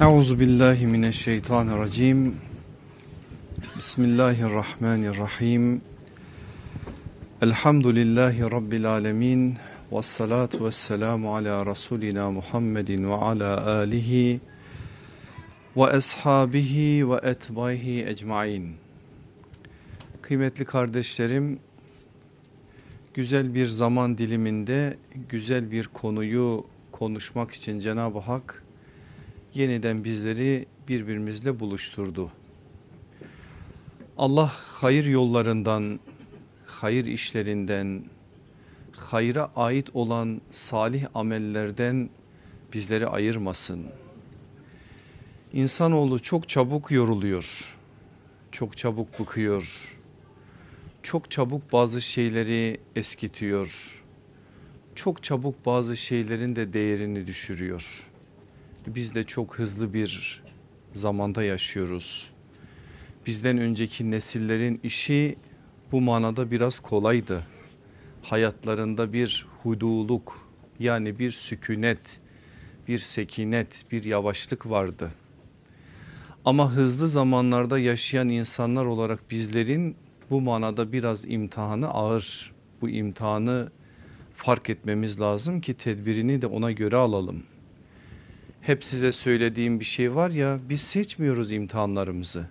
Euzu billahi mineşşeytanirracim. Bismillahirrahmanirrahim. Elhamdülillahi rabbil alamin. Ves salatu vesselamu ala rasulina Muhammedin ve ala alihi ve ashabihi ve etbaihi ecmaîn. Kıymetli kardeşlerim, güzel bir zaman diliminde güzel bir konuyu konuşmak için Cenab-ı Hak yeniden bizleri birbirimizle buluşturdu. Allah hayır yollarından, hayır işlerinden, hayra ait olan salih amellerden bizleri ayırmasın. İnsanoğlu çok çabuk yoruluyor, çok çabuk bıkıyor, çok çabuk bazı şeyleri eskitiyor, çok çabuk bazı şeylerin de değerini düşürüyor. Biz de çok hızlı bir zamanda yaşıyoruz. Bizden önceki nesillerin işi bu manada biraz kolaydı. Hayatlarında bir huduluk yani bir sükunet, bir sekinet, bir yavaşlık vardı. Ama hızlı zamanlarda yaşayan insanlar olarak bizlerin bu manada biraz imtihanı ağır. Bu imtihanı fark etmemiz lazım ki tedbirini de ona göre alalım. Hep size söylediğim bir şey var ya biz seçmiyoruz imtihanlarımızı.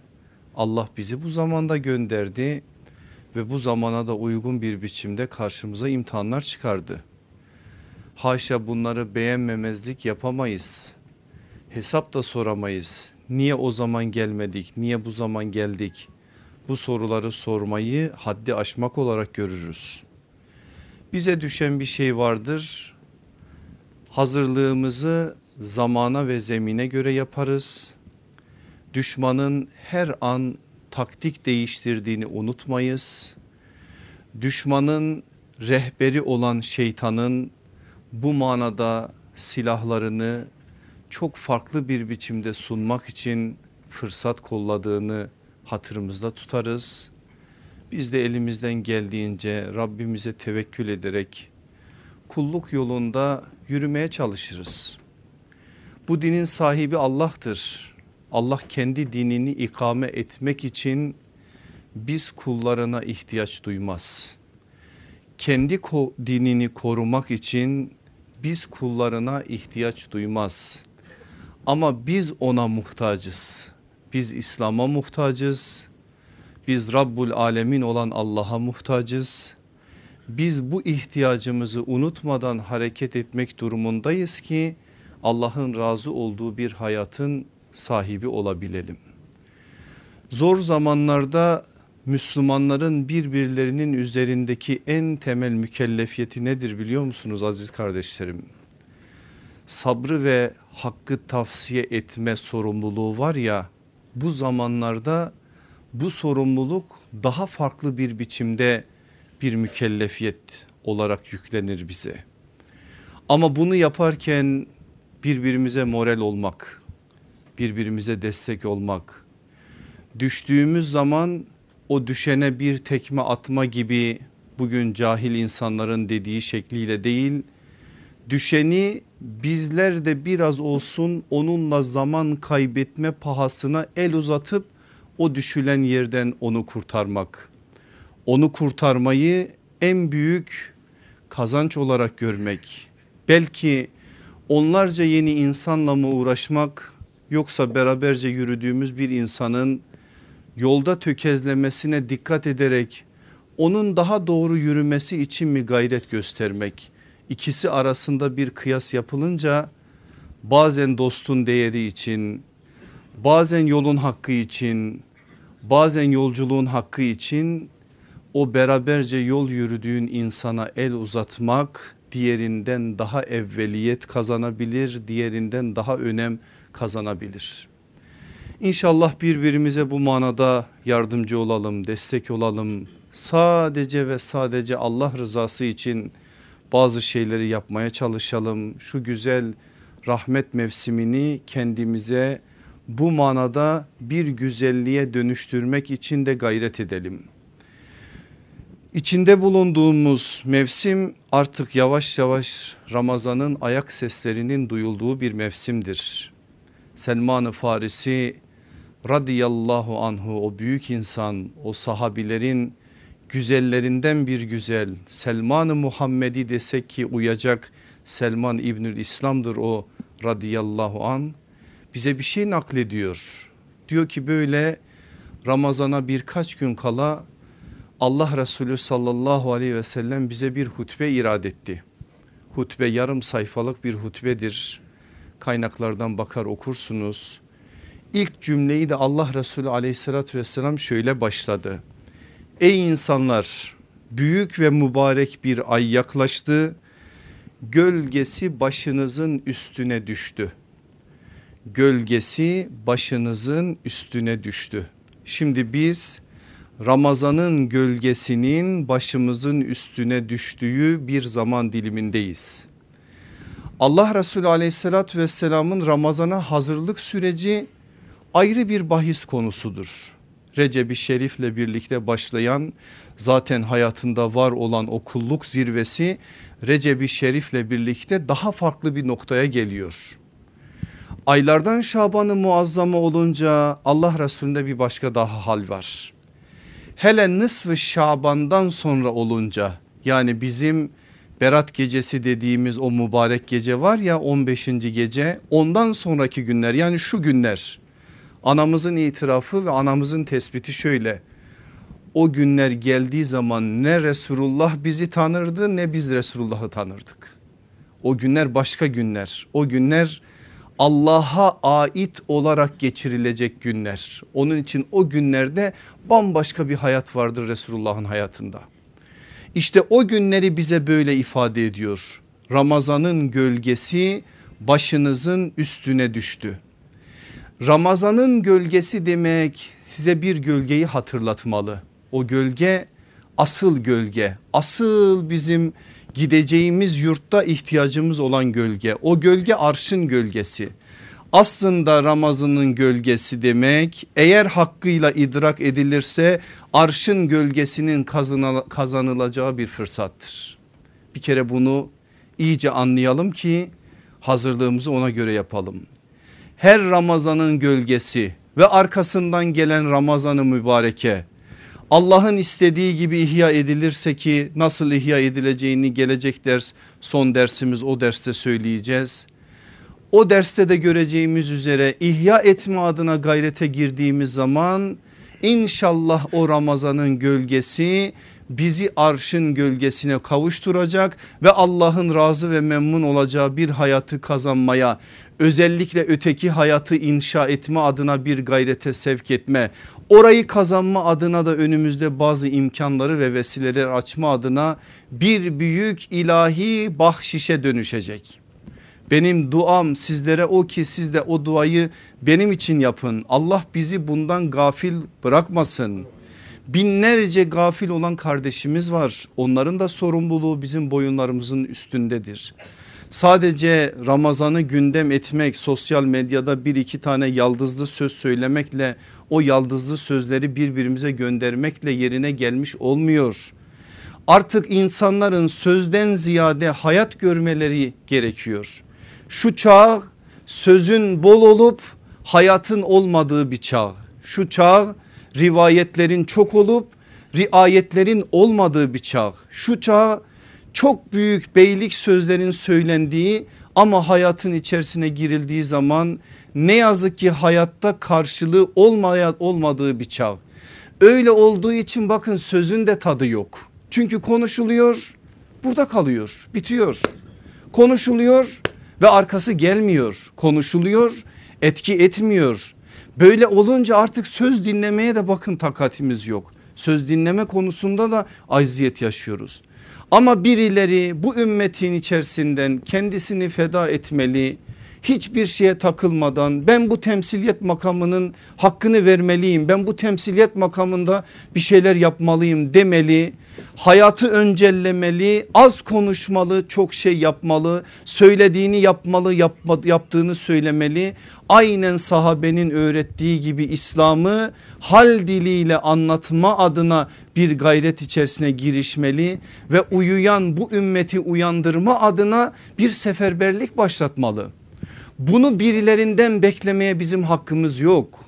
Allah bizi bu zamanda gönderdi ve bu zamana da uygun bir biçimde karşımıza imtihanlar çıkardı. Haşa bunları beğenmemezlik yapamayız. Hesap da soramayız. Niye o zaman gelmedik? Niye bu zaman geldik? Bu soruları sormayı haddi aşmak olarak görürüz. Bize düşen bir şey vardır. Hazırlığımızı zamana ve zemine göre yaparız. Düşmanın her an taktik değiştirdiğini unutmayız. Düşmanın rehberi olan şeytanın bu manada silahlarını çok farklı bir biçimde sunmak için fırsat kolladığını hatırımızda tutarız. Biz de elimizden geldiğince Rabbimize tevekkül ederek kulluk yolunda yürümeye çalışırız. Bu dinin sahibi Allah'tır. Allah kendi dinini ikame etmek için biz kullarına ihtiyaç duymaz. Kendi dinini korumak için biz kullarına ihtiyaç duymaz. Ama biz ona muhtacız. Biz İslam'a muhtacız. Biz Rabbul Alemin olan Allah'a muhtacız. Biz bu ihtiyacımızı unutmadan hareket etmek durumundayız ki Allah'ın razı olduğu bir hayatın sahibi olabilelim. Zor zamanlarda Müslümanların birbirlerinin üzerindeki en temel mükellefiyeti nedir biliyor musunuz aziz kardeşlerim? Sabrı ve hakkı tavsiye etme sorumluluğu var ya bu zamanlarda bu sorumluluk daha farklı bir biçimde bir mükellefiyet olarak yüklenir bize. Ama bunu yaparken birbirimize moral olmak, birbirimize destek olmak, düştüğümüz zaman o düşene bir tekme atma gibi bugün cahil insanların dediği şekliyle değil, düşeni bizler de biraz olsun onunla zaman kaybetme pahasına el uzatıp o düşülen yerden onu kurtarmak. Onu kurtarmayı en büyük kazanç olarak görmek. Belki onlarca yeni insanla mı uğraşmak yoksa beraberce yürüdüğümüz bir insanın yolda tökezlemesine dikkat ederek onun daha doğru yürümesi için mi gayret göstermek? İkisi arasında bir kıyas yapılınca bazen dostun değeri için bazen yolun hakkı için bazen yolculuğun hakkı için o beraberce yol yürüdüğün insana el uzatmak diğerinden daha evveliyet kazanabilir, diğerinden daha önem kazanabilir. İnşallah birbirimize bu manada yardımcı olalım, destek olalım. Sadece ve sadece Allah rızası için bazı şeyleri yapmaya çalışalım. Şu güzel rahmet mevsimini kendimize bu manada bir güzelliğe dönüştürmek için de gayret edelim. İçinde bulunduğumuz mevsim artık yavaş yavaş Ramazan'ın ayak seslerinin duyulduğu bir mevsimdir. Selman-ı Farisi radıyallahu anhu o büyük insan o sahabilerin güzellerinden bir güzel Selman-ı Muhammedi desek ki uyacak Selman İbnül İslam'dır o radıyallahu an bize bir şey naklediyor. Diyor ki böyle Ramazana birkaç gün kala Allah Resulü sallallahu aleyhi ve sellem bize bir hutbe irad etti. Hutbe yarım sayfalık bir hutbedir. Kaynaklardan bakar okursunuz. İlk cümleyi de Allah Resulü aleyhissalatü vesselam şöyle başladı. Ey insanlar büyük ve mübarek bir ay yaklaştı. Gölgesi başınızın üstüne düştü. Gölgesi başınızın üstüne düştü. Şimdi biz Ramazanın gölgesinin başımızın üstüne düştüğü bir zaman dilimindeyiz. Allah Resulü aleyhissalatü vesselamın Ramazan'a hazırlık süreci ayrı bir bahis konusudur. Recep-i Şerif'le birlikte başlayan zaten hayatında var olan o kulluk zirvesi Recep-i Şerif'le birlikte daha farklı bir noktaya geliyor. Aylardan Şaban'ı muazzama olunca Allah Resulü'nde bir başka daha hal var. Hele nısfı Şaban'dan sonra olunca yani bizim Berat gecesi dediğimiz o mübarek gece var ya 15. gece ondan sonraki günler yani şu günler anamızın itirafı ve anamızın tespiti şöyle o günler geldiği zaman ne Resulullah bizi tanırdı ne biz Resulullah'ı tanırdık. O günler başka günler o günler Allah'a ait olarak geçirilecek günler. Onun için o günlerde bambaşka bir hayat vardır Resulullah'ın hayatında. İşte o günleri bize böyle ifade ediyor. Ramazanın gölgesi başınızın üstüne düştü. Ramazanın gölgesi demek size bir gölgeyi hatırlatmalı. O gölge asıl gölge, asıl bizim gideceğimiz yurtta ihtiyacımız olan gölge. O gölge arşın gölgesi. Aslında Ramazan'ın gölgesi demek eğer hakkıyla idrak edilirse arşın gölgesinin kazanılacağı bir fırsattır. Bir kere bunu iyice anlayalım ki hazırlığımızı ona göre yapalım. Her Ramazan'ın gölgesi ve arkasından gelen Ramazan'ı mübareke Allah'ın istediği gibi ihya edilirse ki nasıl ihya edileceğini gelecek ders son dersimiz o derste söyleyeceğiz. O derste de göreceğimiz üzere ihya etme adına gayrete girdiğimiz zaman inşallah o Ramazan'ın gölgesi bizi arşın gölgesine kavuşturacak ve Allah'ın razı ve memnun olacağı bir hayatı kazanmaya özellikle öteki hayatı inşa etme adına bir gayrete sevk etme orayı kazanma adına da önümüzde bazı imkanları ve vesileler açma adına bir büyük ilahi bahşişe dönüşecek. Benim duam sizlere o ki siz de o duayı benim için yapın. Allah bizi bundan gafil bırakmasın. Binlerce gafil olan kardeşimiz var. Onların da sorumluluğu bizim boyunlarımızın üstündedir. Sadece Ramazan'ı gündem etmek sosyal medyada bir iki tane yaldızlı söz söylemekle o yaldızlı sözleri birbirimize göndermekle yerine gelmiş olmuyor. Artık insanların sözden ziyade hayat görmeleri gerekiyor. Şu çağ sözün bol olup hayatın olmadığı bir çağ. Şu çağ rivayetlerin çok olup riayetlerin olmadığı bir çağ. Şu çağ çok büyük beylik sözlerin söylendiği ama hayatın içerisine girildiği zaman ne yazık ki hayatta karşılığı olmaya, olmadığı bir çağ. Öyle olduğu için bakın sözün de tadı yok. Çünkü konuşuluyor burada kalıyor bitiyor. Konuşuluyor ve arkası gelmiyor. Konuşuluyor etki etmiyor. Böyle olunca artık söz dinlemeye de bakın takatimiz yok. Söz dinleme konusunda da acziyet yaşıyoruz. Ama birileri bu ümmetin içerisinden kendisini feda etmeli. Hiçbir şeye takılmadan ben bu temsiliyet makamının hakkını vermeliyim. Ben bu temsiliyet makamında bir şeyler yapmalıyım demeli. Hayatı öncellemeli, az konuşmalı, çok şey yapmalı, söylediğini yapmalı, yapma, yaptığını söylemeli. Aynen sahabenin öğrettiği gibi İslam'ı hal diliyle anlatma adına bir gayret içerisine girişmeli ve uyuyan bu ümmeti uyandırma adına bir seferberlik başlatmalı. Bunu birilerinden beklemeye bizim hakkımız yok.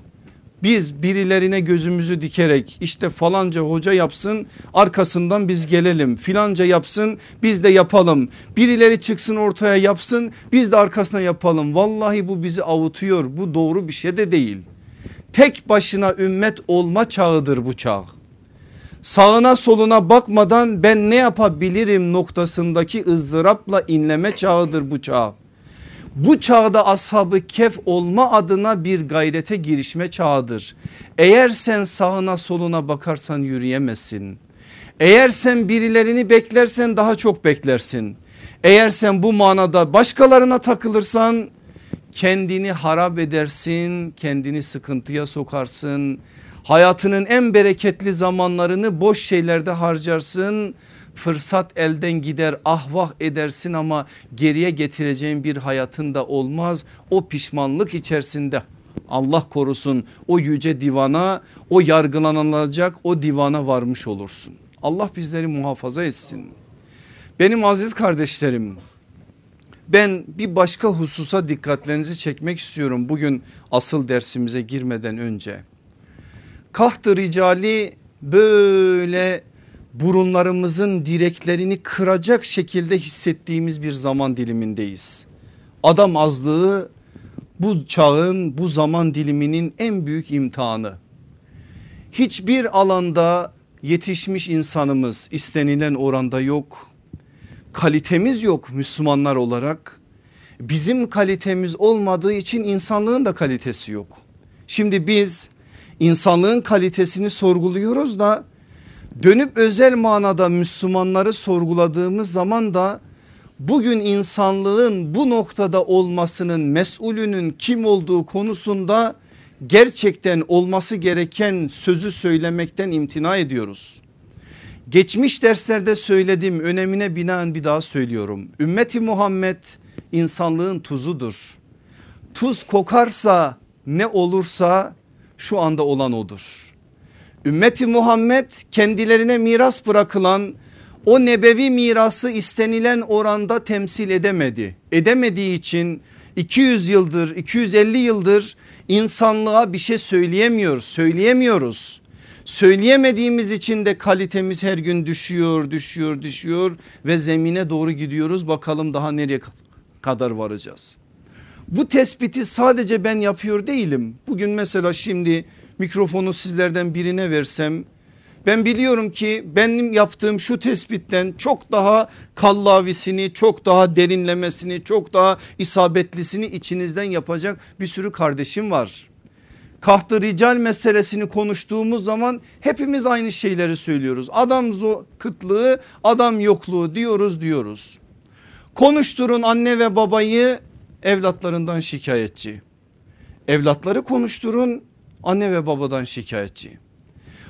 Biz birilerine gözümüzü dikerek işte falanca hoca yapsın arkasından biz gelelim filanca yapsın biz de yapalım. Birileri çıksın ortaya yapsın biz de arkasına yapalım. Vallahi bu bizi avutuyor bu doğru bir şey de değil. Tek başına ümmet olma çağıdır bu çağ. Sağına soluna bakmadan ben ne yapabilirim noktasındaki ızdırapla inleme çağıdır bu çağ. Bu çağda ashabı kef olma adına bir gayrete girişme çağıdır. Eğer sen sağına soluna bakarsan yürüyemezsin. Eğer sen birilerini beklersen daha çok beklersin. Eğer sen bu manada başkalarına takılırsan kendini harap edersin, kendini sıkıntıya sokarsın. Hayatının en bereketli zamanlarını boş şeylerde harcarsın fırsat elden gider ahvah edersin ama geriye getireceğin bir hayatın da olmaz. O pişmanlık içerisinde Allah korusun o yüce divana o yargılanılacak o divana varmış olursun. Allah bizleri muhafaza etsin. Benim aziz kardeşlerim ben bir başka hususa dikkatlerinizi çekmek istiyorum bugün asıl dersimize girmeden önce. Kahtı ricali böyle burunlarımızın direklerini kıracak şekilde hissettiğimiz bir zaman dilimindeyiz. Adam azlığı bu çağın bu zaman diliminin en büyük imtihanı. Hiçbir alanda yetişmiş insanımız istenilen oranda yok. Kalitemiz yok Müslümanlar olarak. Bizim kalitemiz olmadığı için insanlığın da kalitesi yok. Şimdi biz insanlığın kalitesini sorguluyoruz da Dönüp özel manada Müslümanları sorguladığımız zaman da bugün insanlığın bu noktada olmasının mesulünün kim olduğu konusunda gerçekten olması gereken sözü söylemekten imtina ediyoruz. Geçmiş derslerde söyledim önemine binaen bir daha söylüyorum. Ümmeti Muhammed insanlığın tuzudur. Tuz kokarsa ne olursa şu anda olan odur. Ümmeti Muhammed kendilerine miras bırakılan o nebevi mirası istenilen oranda temsil edemedi. Edemediği için 200 yıldır 250 yıldır insanlığa bir şey söyleyemiyor söyleyemiyoruz. Söyleyemediğimiz için de kalitemiz her gün düşüyor düşüyor düşüyor ve zemine doğru gidiyoruz bakalım daha nereye kadar varacağız. Bu tespiti sadece ben yapıyor değilim. Bugün mesela şimdi mikrofonu sizlerden birine versem ben biliyorum ki benim yaptığım şu tespitten çok daha kallavisini, çok daha derinlemesini, çok daha isabetlisini içinizden yapacak bir sürü kardeşim var. Kahtı rical meselesini konuştuğumuz zaman hepimiz aynı şeyleri söylüyoruz. Adam kıtlığı, adam yokluğu diyoruz diyoruz. Konuşturun anne ve babayı evlatlarından şikayetçi. Evlatları konuşturun anne ve babadan şikayetçi.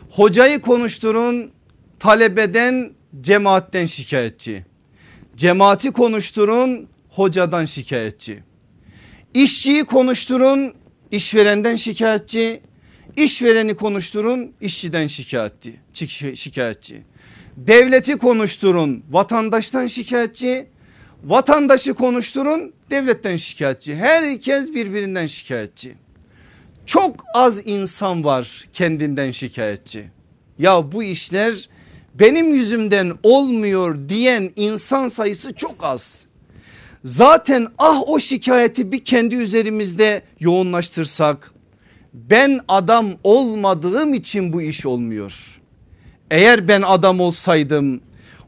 Hocayı konuşturun talebeden cemaatten şikayetçi. Cemaati konuşturun hocadan şikayetçi. İşçiyi konuşturun işverenden şikayetçi. İşvereni konuşturun işçiden şikayetçi. şikayetçi. Devleti konuşturun vatandaştan şikayetçi. Vatandaşı konuşturun devletten şikayetçi. Herkes birbirinden şikayetçi. Çok az insan var kendinden şikayetçi. Ya bu işler benim yüzümden olmuyor diyen insan sayısı çok az. Zaten ah o şikayeti bir kendi üzerimizde yoğunlaştırsak ben adam olmadığım için bu iş olmuyor. Eğer ben adam olsaydım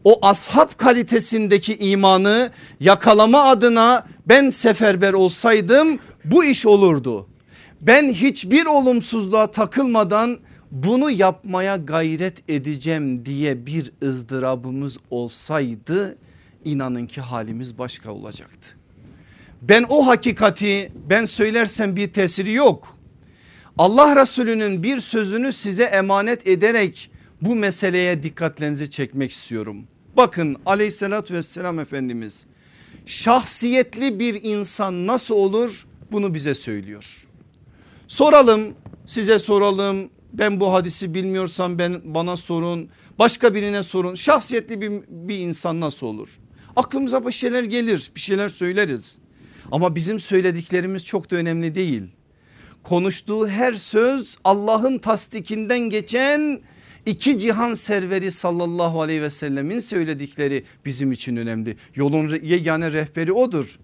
o ashab kalitesindeki imanı yakalama adına ben seferber olsaydım bu iş olurdu ben hiçbir olumsuzluğa takılmadan bunu yapmaya gayret edeceğim diye bir ızdırabımız olsaydı inanın ki halimiz başka olacaktı. Ben o hakikati ben söylersem bir tesiri yok. Allah Resulü'nün bir sözünü size emanet ederek bu meseleye dikkatlerinizi çekmek istiyorum. Bakın aleyhissalatü vesselam Efendimiz şahsiyetli bir insan nasıl olur bunu bize söylüyor. Soralım size soralım ben bu hadisi bilmiyorsam ben bana sorun başka birine sorun şahsiyetli bir, bir insan nasıl olur? Aklımıza bir şeyler gelir bir şeyler söyleriz. Ama bizim söylediklerimiz çok da önemli değil. Konuştuğu her söz Allah'ın tasdikinden geçen iki cihan serveri sallallahu aleyhi ve sellemin söyledikleri bizim için önemli. Yolun yegane rehberi odur.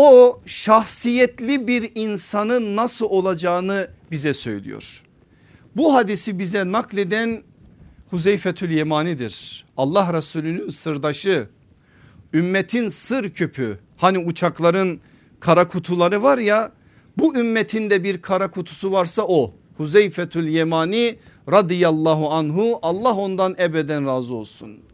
O şahsiyetli bir insanın nasıl olacağını bize söylüyor. Bu hadisi bize nakleden Huzeyfetül Yemani'dir. Allah Resulü'nün sırdaşı, ümmetin sır küpü. Hani uçakların kara kutuları var ya bu ümmetinde bir kara kutusu varsa o. Huzeyfetül Yemani radıyallahu anhu Allah ondan ebeden razı olsun.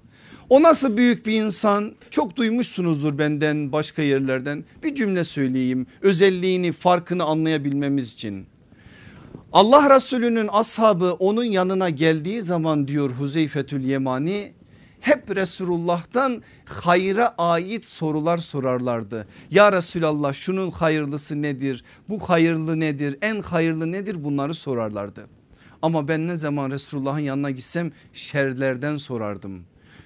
O nasıl büyük bir insan çok duymuşsunuzdur benden başka yerlerden bir cümle söyleyeyim özelliğini farkını anlayabilmemiz için. Allah Resulü'nün ashabı onun yanına geldiği zaman diyor Huzeyfetül Yemani hep Resulullah'tan hayra ait sorular sorarlardı. Ya Resulallah şunun hayırlısı nedir? Bu hayırlı nedir? En hayırlı nedir? Bunları sorarlardı. Ama ben ne zaman Resulullah'ın yanına gitsem şerlerden sorardım.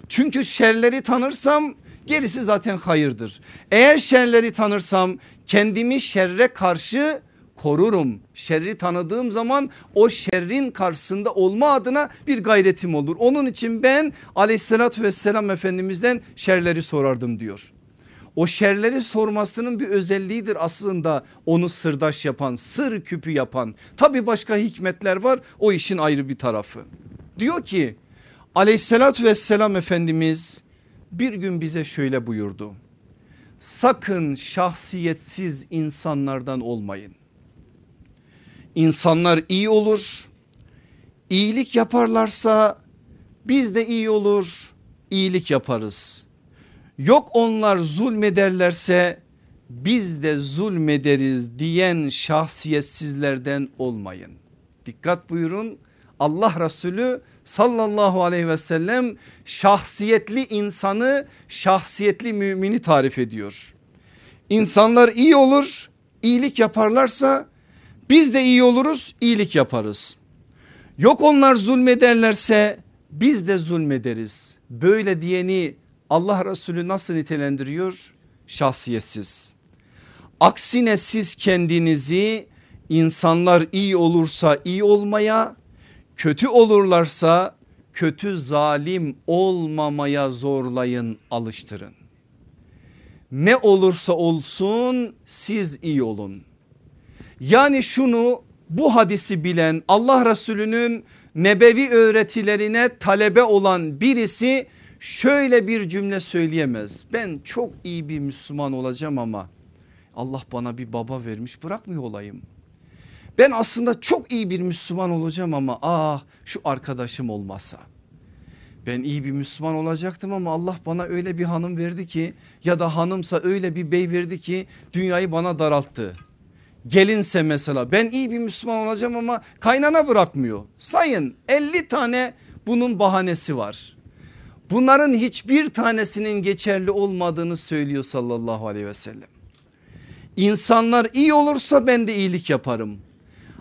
Çünkü şerleri tanırsam gerisi zaten hayırdır. Eğer şerleri tanırsam kendimi şerre karşı korurum. Şerri tanıdığım zaman o şerrin karşısında olma adına bir gayretim olur. Onun için ben aleyhissalatü vesselam efendimizden şerleri sorardım diyor. O şerleri sormasının bir özelliğidir aslında onu sırdaş yapan sır küpü yapan. Tabi başka hikmetler var o işin ayrı bir tarafı. Diyor ki aleyhissalatü vesselam efendimiz bir gün bize şöyle buyurdu. Sakın şahsiyetsiz insanlardan olmayın. İnsanlar iyi olur. İyilik yaparlarsa biz de iyi olur. iyilik yaparız. Yok onlar zulmederlerse biz de zulmederiz diyen şahsiyetsizlerden olmayın. Dikkat buyurun Allah Resulü sallallahu aleyhi ve sellem şahsiyetli insanı şahsiyetli mümini tarif ediyor. İnsanlar iyi olur iyilik yaparlarsa biz de iyi oluruz iyilik yaparız. Yok onlar zulmederlerse biz de zulmederiz. Böyle diyeni Allah Resulü nasıl nitelendiriyor? Şahsiyetsiz. Aksine siz kendinizi insanlar iyi olursa iyi olmaya, kötü olurlarsa kötü zalim olmamaya zorlayın, alıştırın. Ne olursa olsun siz iyi olun. Yani şunu bu hadisi bilen Allah Resulü'nün nebevi öğretilerine talebe olan birisi şöyle bir cümle söyleyemez. Ben çok iyi bir Müslüman olacağım ama Allah bana bir baba vermiş bırakmıyor olayım. Ben aslında çok iyi bir Müslüman olacağım ama ah şu arkadaşım olmasa. Ben iyi bir Müslüman olacaktım ama Allah bana öyle bir hanım verdi ki ya da hanımsa öyle bir bey verdi ki dünyayı bana daralttı. Gelinse mesela ben iyi bir Müslüman olacağım ama kaynana bırakmıyor. Sayın 50 tane bunun bahanesi var. Bunların hiçbir tanesinin geçerli olmadığını söylüyor sallallahu aleyhi ve sellem. İnsanlar iyi olursa ben de iyilik yaparım.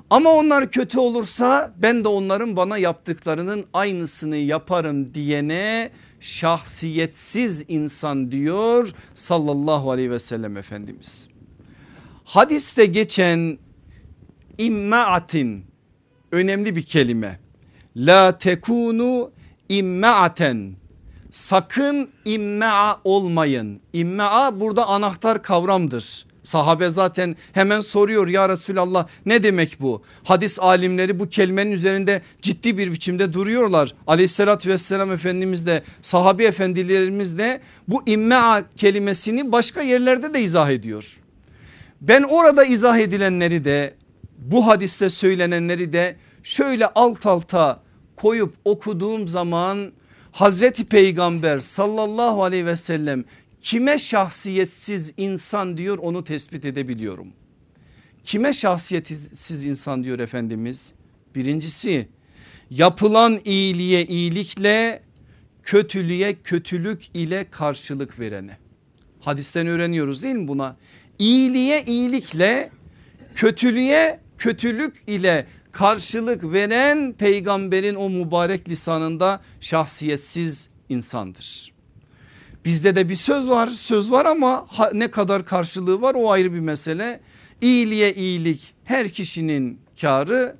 Ama onlar kötü olursa ben de onların bana yaptıklarının aynısını yaparım diyene şahsiyetsiz insan diyor sallallahu aleyhi ve sellem Efendimiz. Hadiste geçen immaatin önemli bir kelime. La tekunu immaaten sakın immaa olmayın. İmmaa burada anahtar kavramdır. Sahabe zaten hemen soruyor ya Resulallah ne demek bu? Hadis alimleri bu kelimenin üzerinde ciddi bir biçimde duruyorlar. Aleyhissalatü vesselam Efendimiz de sahabi efendilerimiz de bu immaa kelimesini başka yerlerde de izah ediyor. Ben orada izah edilenleri de bu hadiste söylenenleri de şöyle alt alta koyup okuduğum zaman Hazreti Peygamber sallallahu aleyhi ve sellem kime şahsiyetsiz insan diyor onu tespit edebiliyorum. Kime şahsiyetsiz insan diyor Efendimiz? Birincisi yapılan iyiliğe iyilikle kötülüğe kötülük ile karşılık verene. Hadisten öğreniyoruz değil mi buna? İyiliğe iyilikle kötülüğe kötülük ile karşılık veren peygamberin o mübarek lisanında şahsiyetsiz insandır. Bizde de bir söz var söz var ama ne kadar karşılığı var o ayrı bir mesele. İyiliğe iyilik her kişinin karı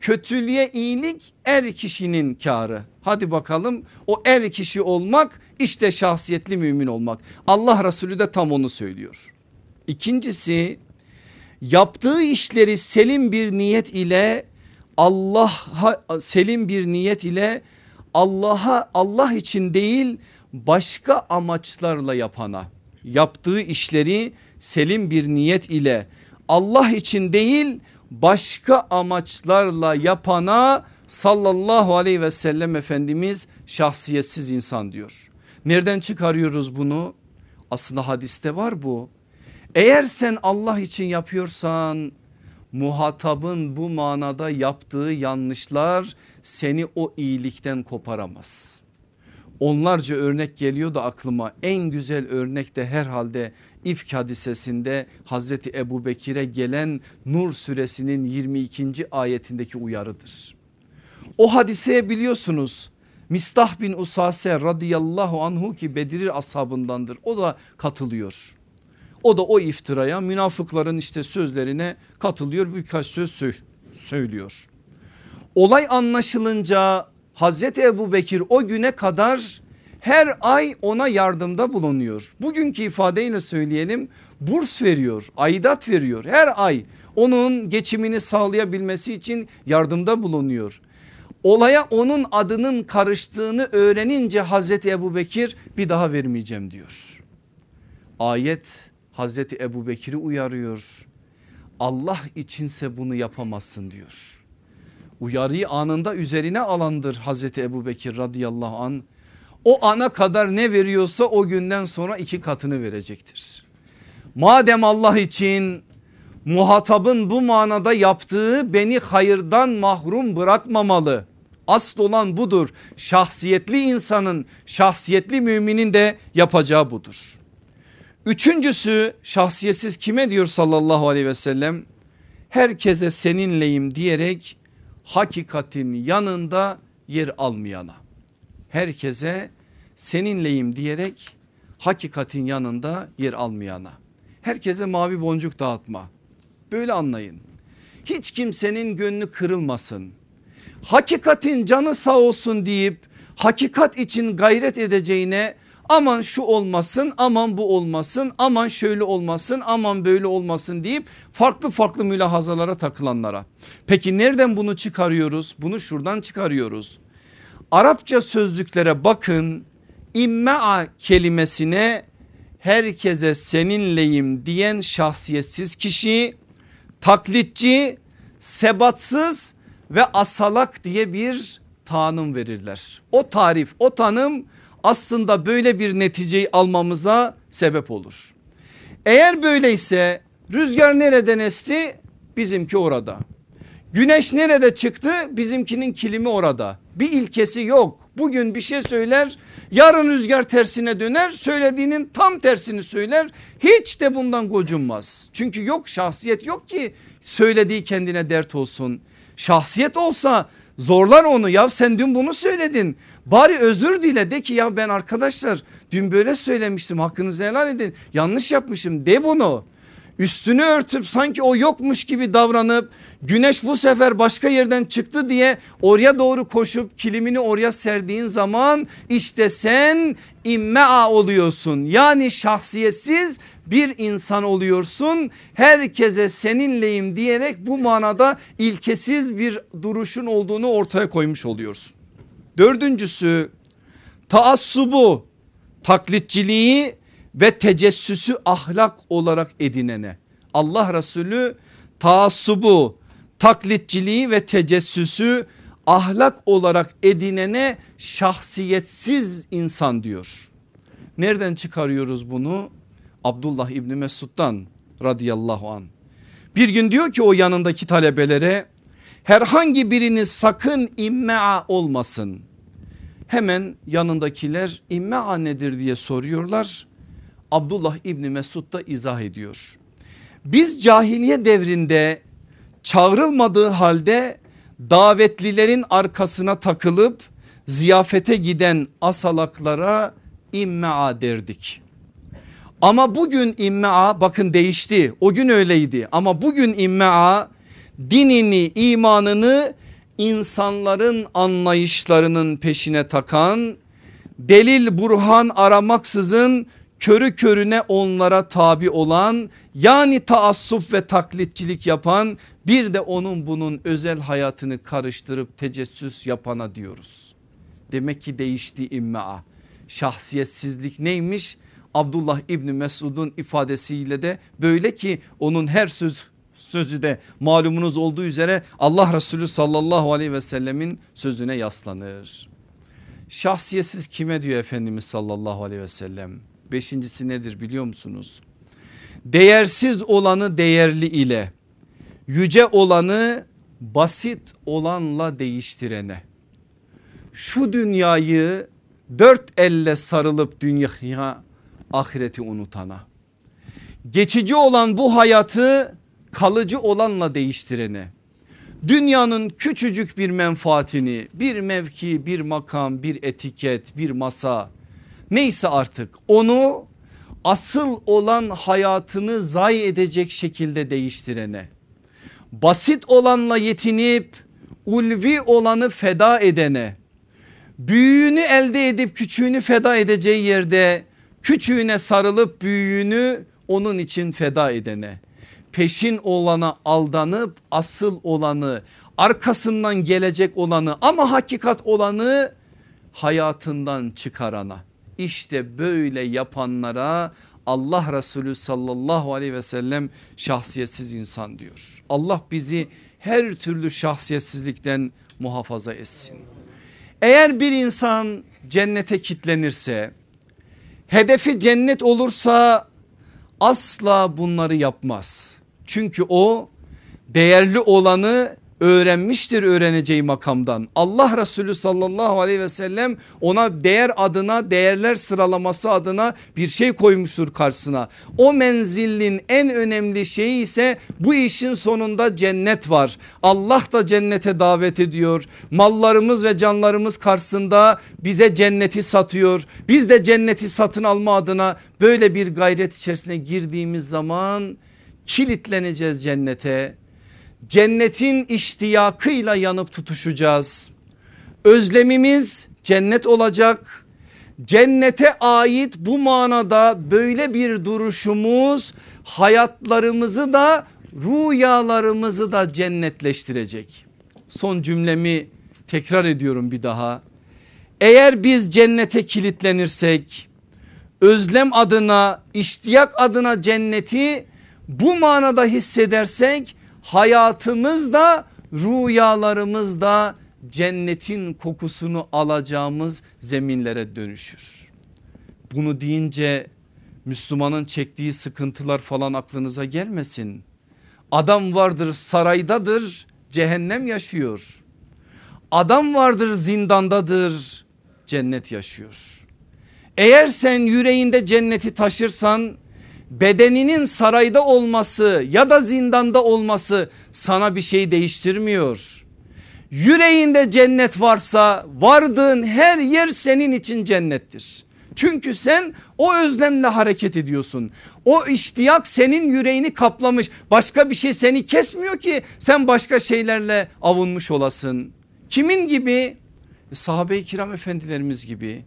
kötülüğe iyilik er kişinin karı. Hadi bakalım o er kişi olmak işte şahsiyetli mümin olmak. Allah Resulü de tam onu söylüyor. İkincisi yaptığı işleri selim bir niyet ile Allah selim bir niyet ile Allah'a Allah için değil başka amaçlarla yapana yaptığı işleri selim bir niyet ile Allah için değil başka amaçlarla yapana sallallahu aleyhi ve sellem Efendimiz şahsiyetsiz insan diyor. Nereden çıkarıyoruz bunu? Aslında hadiste var bu. Eğer sen Allah için yapıyorsan muhatabın bu manada yaptığı yanlışlar seni o iyilikten koparamaz. Onlarca örnek geliyor da aklıma en güzel örnek de herhalde İfk hadisesinde Hazreti Ebu Bekir'e gelen Nur suresinin 22. ayetindeki uyarıdır. O hadiseye biliyorsunuz Mistah bin Usase radıyallahu anhu ki Bedir ashabındandır o da katılıyor. O da o iftiraya münafıkların işte sözlerine katılıyor birkaç söz söylüyor. Olay anlaşılınca Hazreti Ebu Bekir o güne kadar her ay ona yardımda bulunuyor. Bugünkü ifadeyle söyleyelim burs veriyor aidat veriyor her ay onun geçimini sağlayabilmesi için yardımda bulunuyor. Olaya onun adının karıştığını öğrenince Hazreti Ebu Bekir bir daha vermeyeceğim diyor. Ayet Hazreti Ebu Bekir'i uyarıyor. Allah içinse bunu yapamazsın diyor. Uyarıyı anında üzerine alandır Hazreti Ebu Bekir radıyallahu an. O ana kadar ne veriyorsa o günden sonra iki katını verecektir. Madem Allah için muhatabın bu manada yaptığı beni hayırdan mahrum bırakmamalı. Asıl olan budur. Şahsiyetli insanın, şahsiyetli müminin de yapacağı budur. Üçüncüsü şahsiyetsiz kime diyor sallallahu aleyhi ve sellem? Herkese seninleyim diyerek hakikatin yanında yer almayana. Herkese seninleyim diyerek hakikatin yanında yer almayana. Herkese mavi boncuk dağıtma. Böyle anlayın. Hiç kimsenin gönlü kırılmasın. Hakikatin canı sağ olsun deyip hakikat için gayret edeceğine aman şu olmasın aman bu olmasın aman şöyle olmasın aman böyle olmasın deyip farklı farklı mülahazalara takılanlara. Peki nereden bunu çıkarıyoruz? Bunu şuradan çıkarıyoruz. Arapça sözlüklere bakın imma'a kelimesine herkese seninleyim diyen şahsiyetsiz kişi taklitçi sebatsız ve asalak diye bir tanım verirler. O tarif o tanım aslında böyle bir neticeyi almamıza sebep olur. Eğer böyleyse rüzgar nereden esti bizimki orada. Güneş nerede çıktı bizimkinin kilimi orada. Bir ilkesi yok. Bugün bir şey söyler yarın rüzgar tersine döner söylediğinin tam tersini söyler. Hiç de bundan gocunmaz. Çünkü yok şahsiyet yok ki söylediği kendine dert olsun. Şahsiyet olsa zorlar onu ya sen dün bunu söyledin. Bari özür dile de ki ya ben arkadaşlar dün böyle söylemiştim hakkınızı helal edin yanlış yapmışım de bunu. Üstünü örtüp sanki o yokmuş gibi davranıp güneş bu sefer başka yerden çıktı diye oraya doğru koşup kilimini oraya serdiğin zaman işte sen immea oluyorsun. Yani şahsiyetsiz bir insan oluyorsun. Herkese seninleyim diyerek bu manada ilkesiz bir duruşun olduğunu ortaya koymuş oluyorsun. Dördüncüsü taassubu taklitçiliği ve tecessüsü ahlak olarak edinene. Allah Resulü taassubu taklitçiliği ve tecessüsü ahlak olarak edinene şahsiyetsiz insan diyor. Nereden çıkarıyoruz bunu? Abdullah İbni Mesud'dan radıyallahu an. Bir gün diyor ki o yanındaki talebelere herhangi biriniz sakın immea olmasın. Hemen yanındakiler immea nedir diye soruyorlar. Abdullah İbni Mesud da izah ediyor. Biz cahiliye devrinde çağrılmadığı halde davetlilerin arkasına takılıp ziyafete giden asalaklara immea derdik. Ama bugün immea bakın değişti o gün öyleydi ama bugün immea dinini imanını insanların anlayışlarının peşine takan delil burhan aramaksızın körü körüne onlara tabi olan yani taassup ve taklitçilik yapan bir de onun bunun özel hayatını karıştırıp tecessüs yapana diyoruz. Demek ki değişti immea. Şahsiyetsizlik neymiş? Abdullah İbni Mesud'un ifadesiyle de böyle ki onun her söz sözü de malumunuz olduğu üzere Allah Resulü sallallahu aleyhi ve sellemin sözüne yaslanır. Şahsiyetsiz kime diyor Efendimiz sallallahu aleyhi ve sellem? Beşincisi nedir biliyor musunuz? Değersiz olanı değerli ile yüce olanı basit olanla değiştirene. Şu dünyayı dört elle sarılıp dünya ahireti unutana. Geçici olan bu hayatı kalıcı olanla değiştirene. Dünyanın küçücük bir menfaatini bir mevki bir makam bir etiket bir masa neyse artık onu asıl olan hayatını zayi edecek şekilde değiştirene. Basit olanla yetinip ulvi olanı feda edene. Büyüğünü elde edip küçüğünü feda edeceği yerde küçüğüne sarılıp büyüğünü onun için feda edene. Peşin olana aldanıp asıl olanı arkasından gelecek olanı ama hakikat olanı hayatından çıkarana. İşte böyle yapanlara Allah Resulü sallallahu aleyhi ve sellem şahsiyetsiz insan diyor. Allah bizi her türlü şahsiyetsizlikten muhafaza etsin. Eğer bir insan cennete kitlenirse hedefi cennet olursa asla bunları yapmaz. Çünkü o değerli olanı öğrenmiştir öğreneceği makamdan. Allah Resulü sallallahu aleyhi ve sellem ona değer adına değerler sıralaması adına bir şey koymuştur karşısına. O menzilin en önemli şeyi ise bu işin sonunda cennet var. Allah da cennete davet ediyor. Mallarımız ve canlarımız karşısında bize cenneti satıyor. Biz de cenneti satın alma adına böyle bir gayret içerisine girdiğimiz zaman kilitleneceğiz cennete cennetin iştiyakıyla yanıp tutuşacağız. Özlemimiz cennet olacak. Cennete ait bu manada böyle bir duruşumuz hayatlarımızı da rüyalarımızı da cennetleştirecek. Son cümlemi tekrar ediyorum bir daha. Eğer biz cennete kilitlenirsek özlem adına iştiyak adına cenneti bu manada hissedersek hayatımızda rüyalarımızda cennetin kokusunu alacağımız zeminlere dönüşür. Bunu deyince Müslümanın çektiği sıkıntılar falan aklınıza gelmesin. Adam vardır saraydadır cehennem yaşıyor. Adam vardır zindandadır cennet yaşıyor. Eğer sen yüreğinde cenneti taşırsan bedeninin sarayda olması ya da zindanda olması sana bir şey değiştirmiyor. Yüreğinde cennet varsa vardığın her yer senin için cennettir. Çünkü sen o özlemle hareket ediyorsun. O iştiyak senin yüreğini kaplamış. Başka bir şey seni kesmiyor ki sen başka şeylerle avunmuş olasın. Kimin gibi? Sahabe-i kiram efendilerimiz gibi.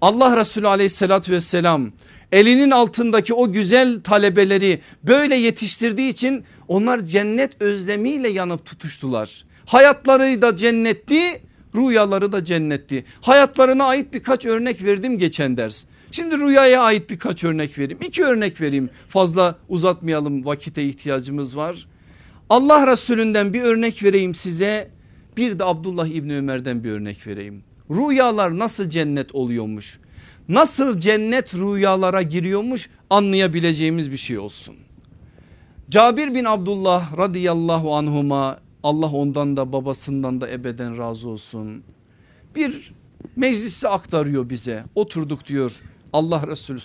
Allah Resulü aleyhissalatü vesselam elinin altındaki o güzel talebeleri böyle yetiştirdiği için onlar cennet özlemiyle yanıp tutuştular. Hayatları da cennetti rüyaları da cennetti. Hayatlarına ait birkaç örnek verdim geçen ders. Şimdi rüyaya ait birkaç örnek vereyim. İki örnek vereyim fazla uzatmayalım vakite ihtiyacımız var. Allah Resulünden bir örnek vereyim size. Bir de Abdullah İbni Ömer'den bir örnek vereyim. Rüyalar nasıl cennet oluyormuş? Nasıl cennet rüyalara giriyormuş anlayabileceğimiz bir şey olsun. Cabir bin Abdullah radıyallahu anhuma Allah ondan da babasından da ebeden razı olsun. Bir meclisi aktarıyor bize oturduk diyor Allah Resulü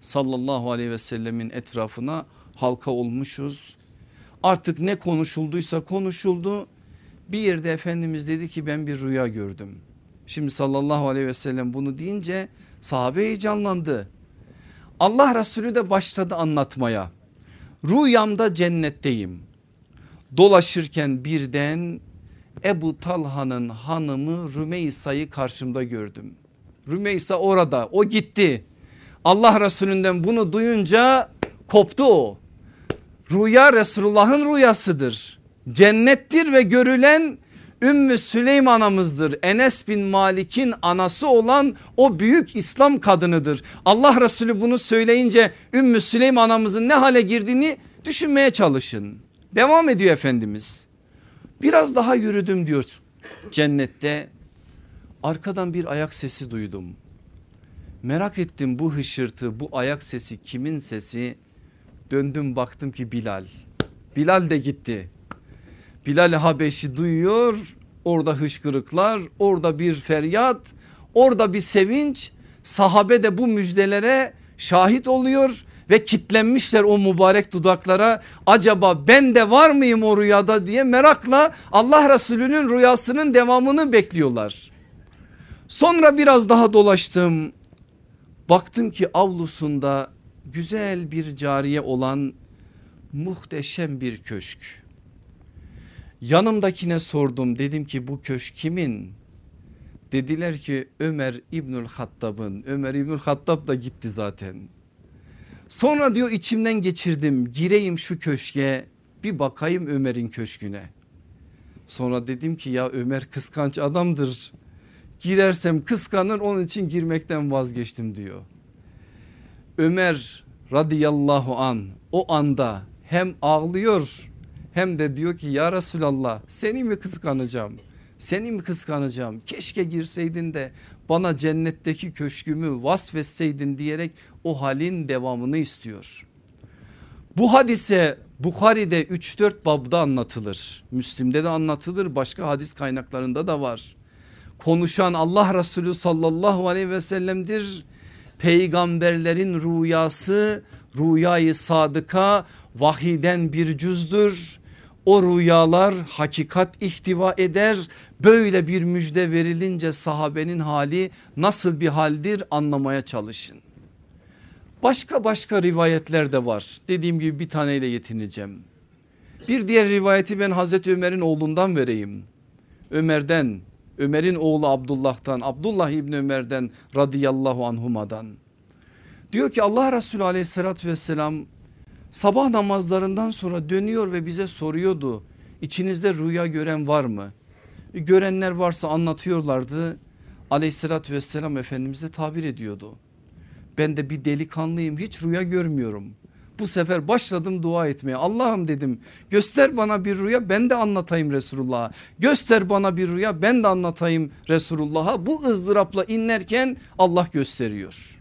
sallallahu aleyhi ve sellemin etrafına halka olmuşuz. Artık ne konuşulduysa konuşuldu. Bir yerde Efendimiz dedi ki ben bir rüya gördüm. Şimdi sallallahu aleyhi ve sellem bunu deyince sahabe heyecanlandı. Allah Resulü de başladı anlatmaya. Rüyamda cennetteyim. Dolaşırken birden Ebu Talha'nın hanımı Rümeysa'yı karşımda gördüm. Rümeysa orada o gitti. Allah Resulünden bunu duyunca koptu o. Rüya Resulullah'ın rüyasıdır. Cennettir ve görülen Ümmü Süleym anamızdır. Enes bin Malik'in anası olan o büyük İslam kadınıdır. Allah Resulü bunu söyleyince Ümmü Süleym anamızın ne hale girdiğini düşünmeye çalışın. Devam ediyor Efendimiz. Biraz daha yürüdüm diyor cennette. Arkadan bir ayak sesi duydum. Merak ettim bu hışırtı bu ayak sesi kimin sesi? Döndüm baktım ki Bilal. Bilal de gitti. Bilal Habeşi duyuyor orada hışkırıklar orada bir feryat orada bir sevinç sahabe de bu müjdelere şahit oluyor ve kitlenmişler o mübarek dudaklara acaba ben de var mıyım o rüyada diye merakla Allah Resulü'nün rüyasının devamını bekliyorlar. Sonra biraz daha dolaştım baktım ki avlusunda güzel bir cariye olan muhteşem bir köşk. Yanımdakine sordum dedim ki bu köşk kimin? Dediler ki Ömer İbnül Hattab'ın. Ömer İbnül Hattab da gitti zaten. Sonra diyor içimden geçirdim gireyim şu köşke bir bakayım Ömer'in köşküne. Sonra dedim ki ya Ömer kıskanç adamdır. Girersem kıskanır onun için girmekten vazgeçtim diyor. Ömer radıyallahu an o anda hem ağlıyor hem de diyor ki ya Resulallah seni mi kıskanacağım? Seni mi kıskanacağım? Keşke girseydin de bana cennetteki köşkümü vasfetseydin diyerek o halin devamını istiyor. Bu hadise Bukhari'de 3-4 babda anlatılır. Müslim'de de anlatılır başka hadis kaynaklarında da var. Konuşan Allah Resulü sallallahu aleyhi ve sellem'dir. Peygamberlerin rüyası rüyayı sadıka vahiden bir cüzdür. O rüyalar hakikat ihtiva eder. Böyle bir müjde verilince sahabenin hali nasıl bir haldir anlamaya çalışın. Başka başka rivayetler de var. Dediğim gibi bir taneyle yetineceğim. Bir diğer rivayeti ben Hazreti Ömer'in oğlundan vereyim. Ömer'den Ömer'in oğlu Abdullah'tan Abdullah İbni Ömer'den radıyallahu anhumadan. Diyor ki Allah Resulü aleyhissalatü vesselam sabah namazlarından sonra dönüyor ve bize soruyordu. İçinizde rüya gören var mı? Görenler varsa anlatıyorlardı. Aleyhissalatü vesselam Efendimiz'e tabir ediyordu. Ben de bir delikanlıyım hiç rüya görmüyorum. Bu sefer başladım dua etmeye Allah'ım dedim göster bana bir rüya ben de anlatayım Resulullah'a. Göster bana bir rüya ben de anlatayım Resulullah'a. Bu ızdırapla inlerken Allah gösteriyor.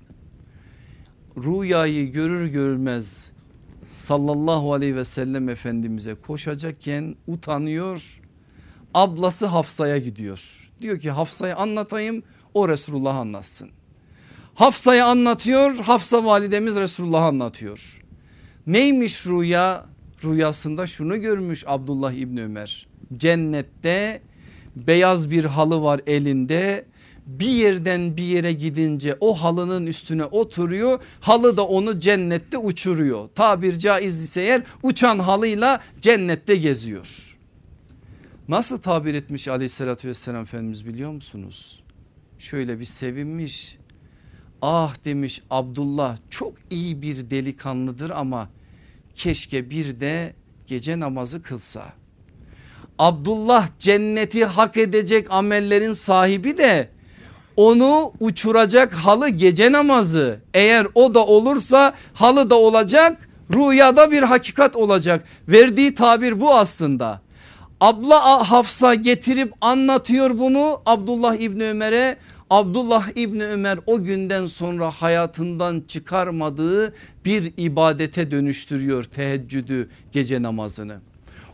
Rüyayı görür görmez sallallahu aleyhi ve sellem efendimize koşacakken utanıyor. Ablası Hafsa'ya gidiyor. Diyor ki Hafsa'ya anlatayım o Resulullah anlatsın. Hafsa'ya anlatıyor Hafsa validemiz Resulullah anlatıyor. Neymiş rüya? Rüyasında şunu görmüş Abdullah İbni Ömer. Cennette beyaz bir halı var elinde bir yerden bir yere gidince o halının üstüne oturuyor halı da onu cennette uçuruyor. Tabir caiz ise eğer uçan halıyla cennette geziyor. Nasıl tabir etmiş aleyhissalatü vesselam Efendimiz biliyor musunuz? Şöyle bir sevinmiş ah demiş Abdullah çok iyi bir delikanlıdır ama keşke bir de gece namazı kılsa. Abdullah cenneti hak edecek amellerin sahibi de onu uçuracak halı gece namazı. Eğer o da olursa halı da olacak rüyada bir hakikat olacak. Verdiği tabir bu aslında. Abla Hafsa getirip anlatıyor bunu Abdullah İbni Ömer'e. Abdullah İbni Ömer o günden sonra hayatından çıkarmadığı bir ibadete dönüştürüyor teheccüdü gece namazını.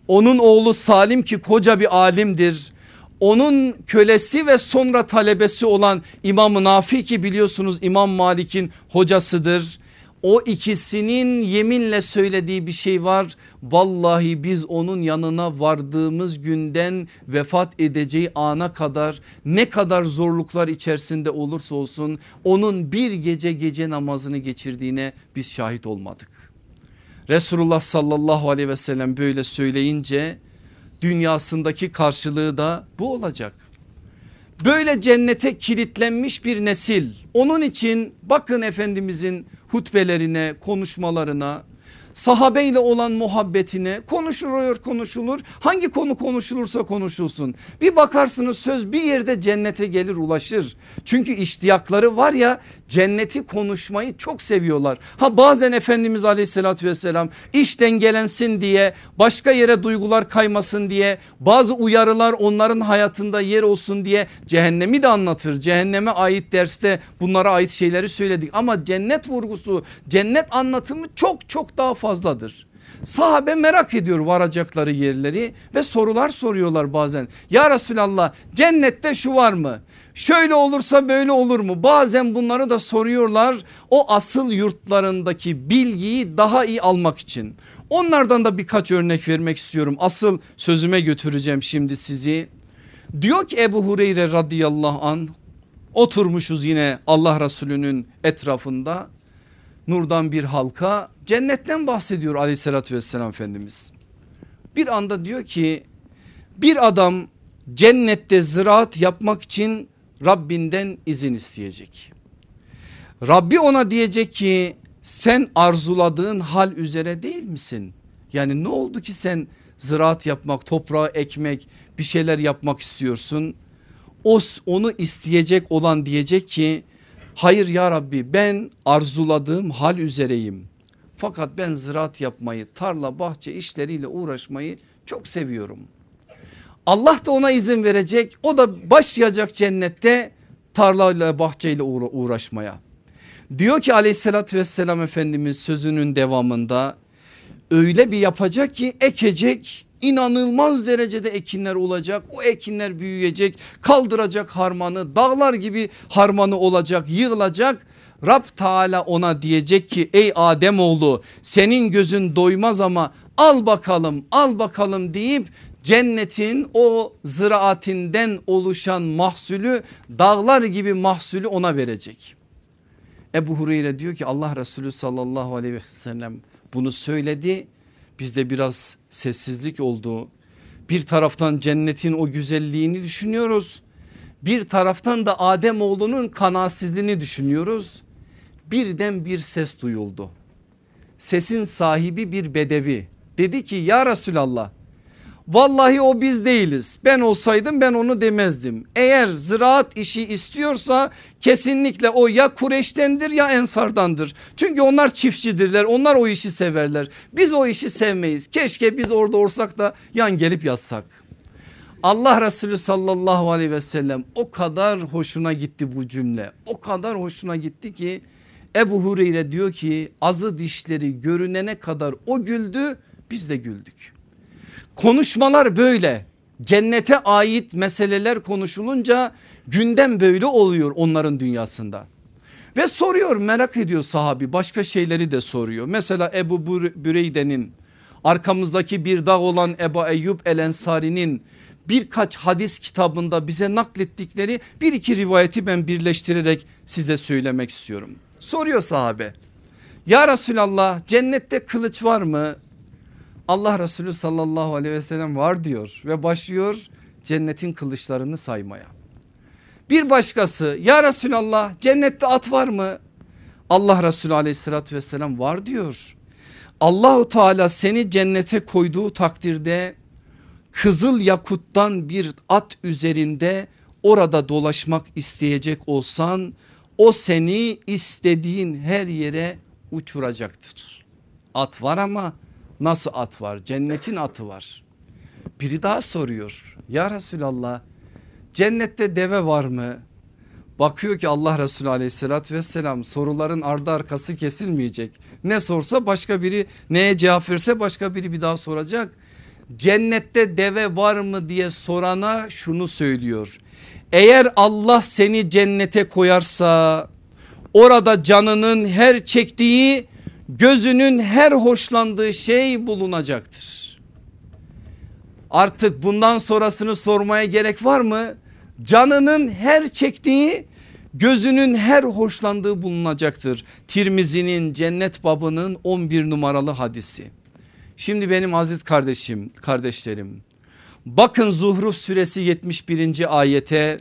Onun oğlu Salim ki koca bir alimdir onun kölesi ve sonra talebesi olan İmam Nafi ki biliyorsunuz İmam Malik'in hocasıdır. O ikisinin yeminle söylediği bir şey var. Vallahi biz onun yanına vardığımız günden vefat edeceği ana kadar ne kadar zorluklar içerisinde olursa olsun onun bir gece gece namazını geçirdiğine biz şahit olmadık. Resulullah sallallahu aleyhi ve sellem böyle söyleyince dünyasındaki karşılığı da bu olacak. Böyle cennete kilitlenmiş bir nesil. Onun için bakın Efendimizin hutbelerine, konuşmalarına, sahabeyle olan muhabbetine konuşuluyor konuşulur. Hangi konu konuşulursa konuşulsun. Bir bakarsınız söz bir yerde cennete gelir ulaşır. Çünkü iştiyakları var ya cenneti konuşmayı çok seviyorlar. Ha bazen Efendimiz aleyhissalatü vesselam iş dengelensin diye başka yere duygular kaymasın diye bazı uyarılar onların hayatında yer olsun diye cehennemi de anlatır. Cehenneme ait derste bunlara ait şeyleri söyledik ama cennet vurgusu cennet anlatımı çok çok daha fazladır. Sahabe merak ediyor varacakları yerleri ve sorular soruyorlar bazen. Ya Resulallah cennette şu var mı? Şöyle olursa böyle olur mu? Bazen bunları da soruyorlar o asıl yurtlarındaki bilgiyi daha iyi almak için. Onlardan da birkaç örnek vermek istiyorum. Asıl sözüme götüreceğim şimdi sizi. Diyor ki Ebu Hureyre radıyallahu an oturmuşuz yine Allah Resulü'nün etrafında nurdan bir halka cennetten bahsediyor aleyhissalatü vesselam Efendimiz. Bir anda diyor ki bir adam cennette ziraat yapmak için Rabbinden izin isteyecek. Rabbi ona diyecek ki sen arzuladığın hal üzere değil misin? Yani ne oldu ki sen ziraat yapmak, toprağı ekmek, bir şeyler yapmak istiyorsun? O onu isteyecek olan diyecek ki hayır ya Rabbi ben arzuladığım hal üzereyim. Fakat ben ziraat yapmayı, tarla, bahçe işleriyle uğraşmayı çok seviyorum. Allah da ona izin verecek. O da başlayacak cennette tarlayla bahçeyle uğraşmaya. Diyor ki aleyhissalatü vesselam Efendimiz sözünün devamında öyle bir yapacak ki ekecek inanılmaz derecede ekinler olacak. O ekinler büyüyecek kaldıracak harmanı dağlar gibi harmanı olacak yığılacak. Rab Teala ona diyecek ki ey Adem oğlu senin gözün doymaz ama al bakalım al bakalım deyip cennetin o ziraatinden oluşan mahsulü dağlar gibi mahsulü ona verecek. Ebu Hureyre diyor ki Allah Resulü sallallahu aleyhi ve sellem bunu söyledi. Bizde biraz sessizlik oldu. Bir taraftan cennetin o güzelliğini düşünüyoruz. Bir taraftan da Adem oğlunun kanaatsizliğini düşünüyoruz. Birden bir ses duyuldu. Sesin sahibi bir bedevi. Dedi ki ya Resulallah Vallahi o biz değiliz. Ben olsaydım ben onu demezdim. Eğer ziraat işi istiyorsa kesinlikle o ya Kureş'tendir ya Ensar'dandır. Çünkü onlar çiftçidirler. Onlar o işi severler. Biz o işi sevmeyiz. Keşke biz orada olsak da yan gelip yazsak. Allah Resulü sallallahu aleyhi ve sellem o kadar hoşuna gitti bu cümle. O kadar hoşuna gitti ki Ebu Hureyre diyor ki azı dişleri görünene kadar o güldü biz de güldük. Konuşmalar böyle cennete ait meseleler konuşulunca gündem böyle oluyor onların dünyasında. Ve soruyor merak ediyor sahabi başka şeyleri de soruyor. Mesela Ebu Büreyde'nin arkamızdaki bir dağ olan Ebu Eyyub El Ensari'nin birkaç hadis kitabında bize naklettikleri bir iki rivayeti ben birleştirerek size söylemek istiyorum. Soruyor sahabe ya Resulallah cennette kılıç var mı? Allah Resulü sallallahu aleyhi ve sellem var diyor ve başlıyor cennetin kılıçlarını saymaya. Bir başkası ya Resulallah cennette at var mı? Allah Resulü aleyhissalatü vesselam var diyor. Allahu Teala seni cennete koyduğu takdirde kızıl yakuttan bir at üzerinde orada dolaşmak isteyecek olsan o seni istediğin her yere uçuracaktır. At var ama Nasıl at var? Cennetin atı var. Biri daha soruyor. Ya Resulallah cennette deve var mı? Bakıyor ki Allah Resulü aleyhissalatü vesselam soruların ardı arkası kesilmeyecek. Ne sorsa başka biri neye cevap verse başka biri bir daha soracak. Cennette deve var mı diye sorana şunu söylüyor. Eğer Allah seni cennete koyarsa orada canının her çektiği gözünün her hoşlandığı şey bulunacaktır. Artık bundan sonrasını sormaya gerek var mı? Canının her çektiği gözünün her hoşlandığı bulunacaktır. Tirmizi'nin cennet babının 11 numaralı hadisi. Şimdi benim aziz kardeşim kardeşlerim bakın Zuhruf suresi 71. ayete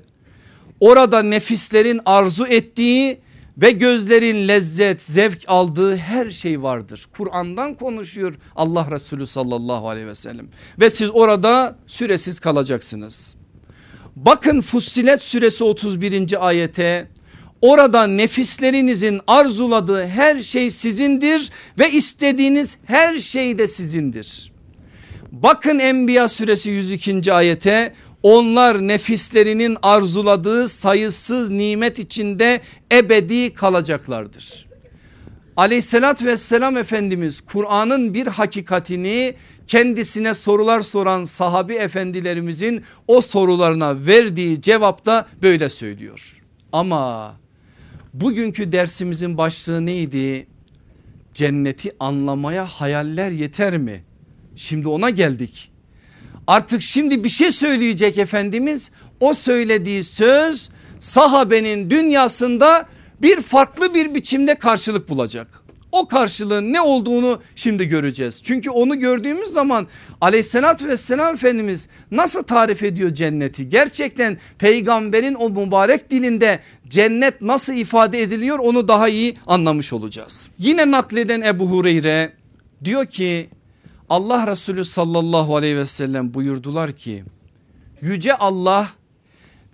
orada nefislerin arzu ettiği ve gözlerin lezzet zevk aldığı her şey vardır. Kur'an'dan konuşuyor Allah Resulü sallallahu aleyhi ve sellem ve siz orada süresiz kalacaksınız. Bakın Fussilet suresi 31. ayete orada nefislerinizin arzuladığı her şey sizindir ve istediğiniz her şey de sizindir. Bakın Enbiya suresi 102. ayete onlar nefislerinin arzuladığı sayısız nimet içinde ebedi kalacaklardır. Aleyhissalatü vesselam Efendimiz Kur'an'ın bir hakikatini kendisine sorular soran sahabi efendilerimizin o sorularına verdiği cevapta böyle söylüyor. Ama bugünkü dersimizin başlığı neydi? Cenneti anlamaya hayaller yeter mi? Şimdi ona geldik. Artık şimdi bir şey söyleyecek Efendimiz. O söylediği söz sahabenin dünyasında bir farklı bir biçimde karşılık bulacak. O karşılığın ne olduğunu şimdi göreceğiz. Çünkü onu gördüğümüz zaman aleyhissalatü vesselam Efendimiz nasıl tarif ediyor cenneti? Gerçekten peygamberin o mübarek dilinde cennet nasıl ifade ediliyor onu daha iyi anlamış olacağız. Yine nakleden Ebu Hureyre diyor ki Allah Resulü sallallahu aleyhi ve sellem buyurdular ki yüce Allah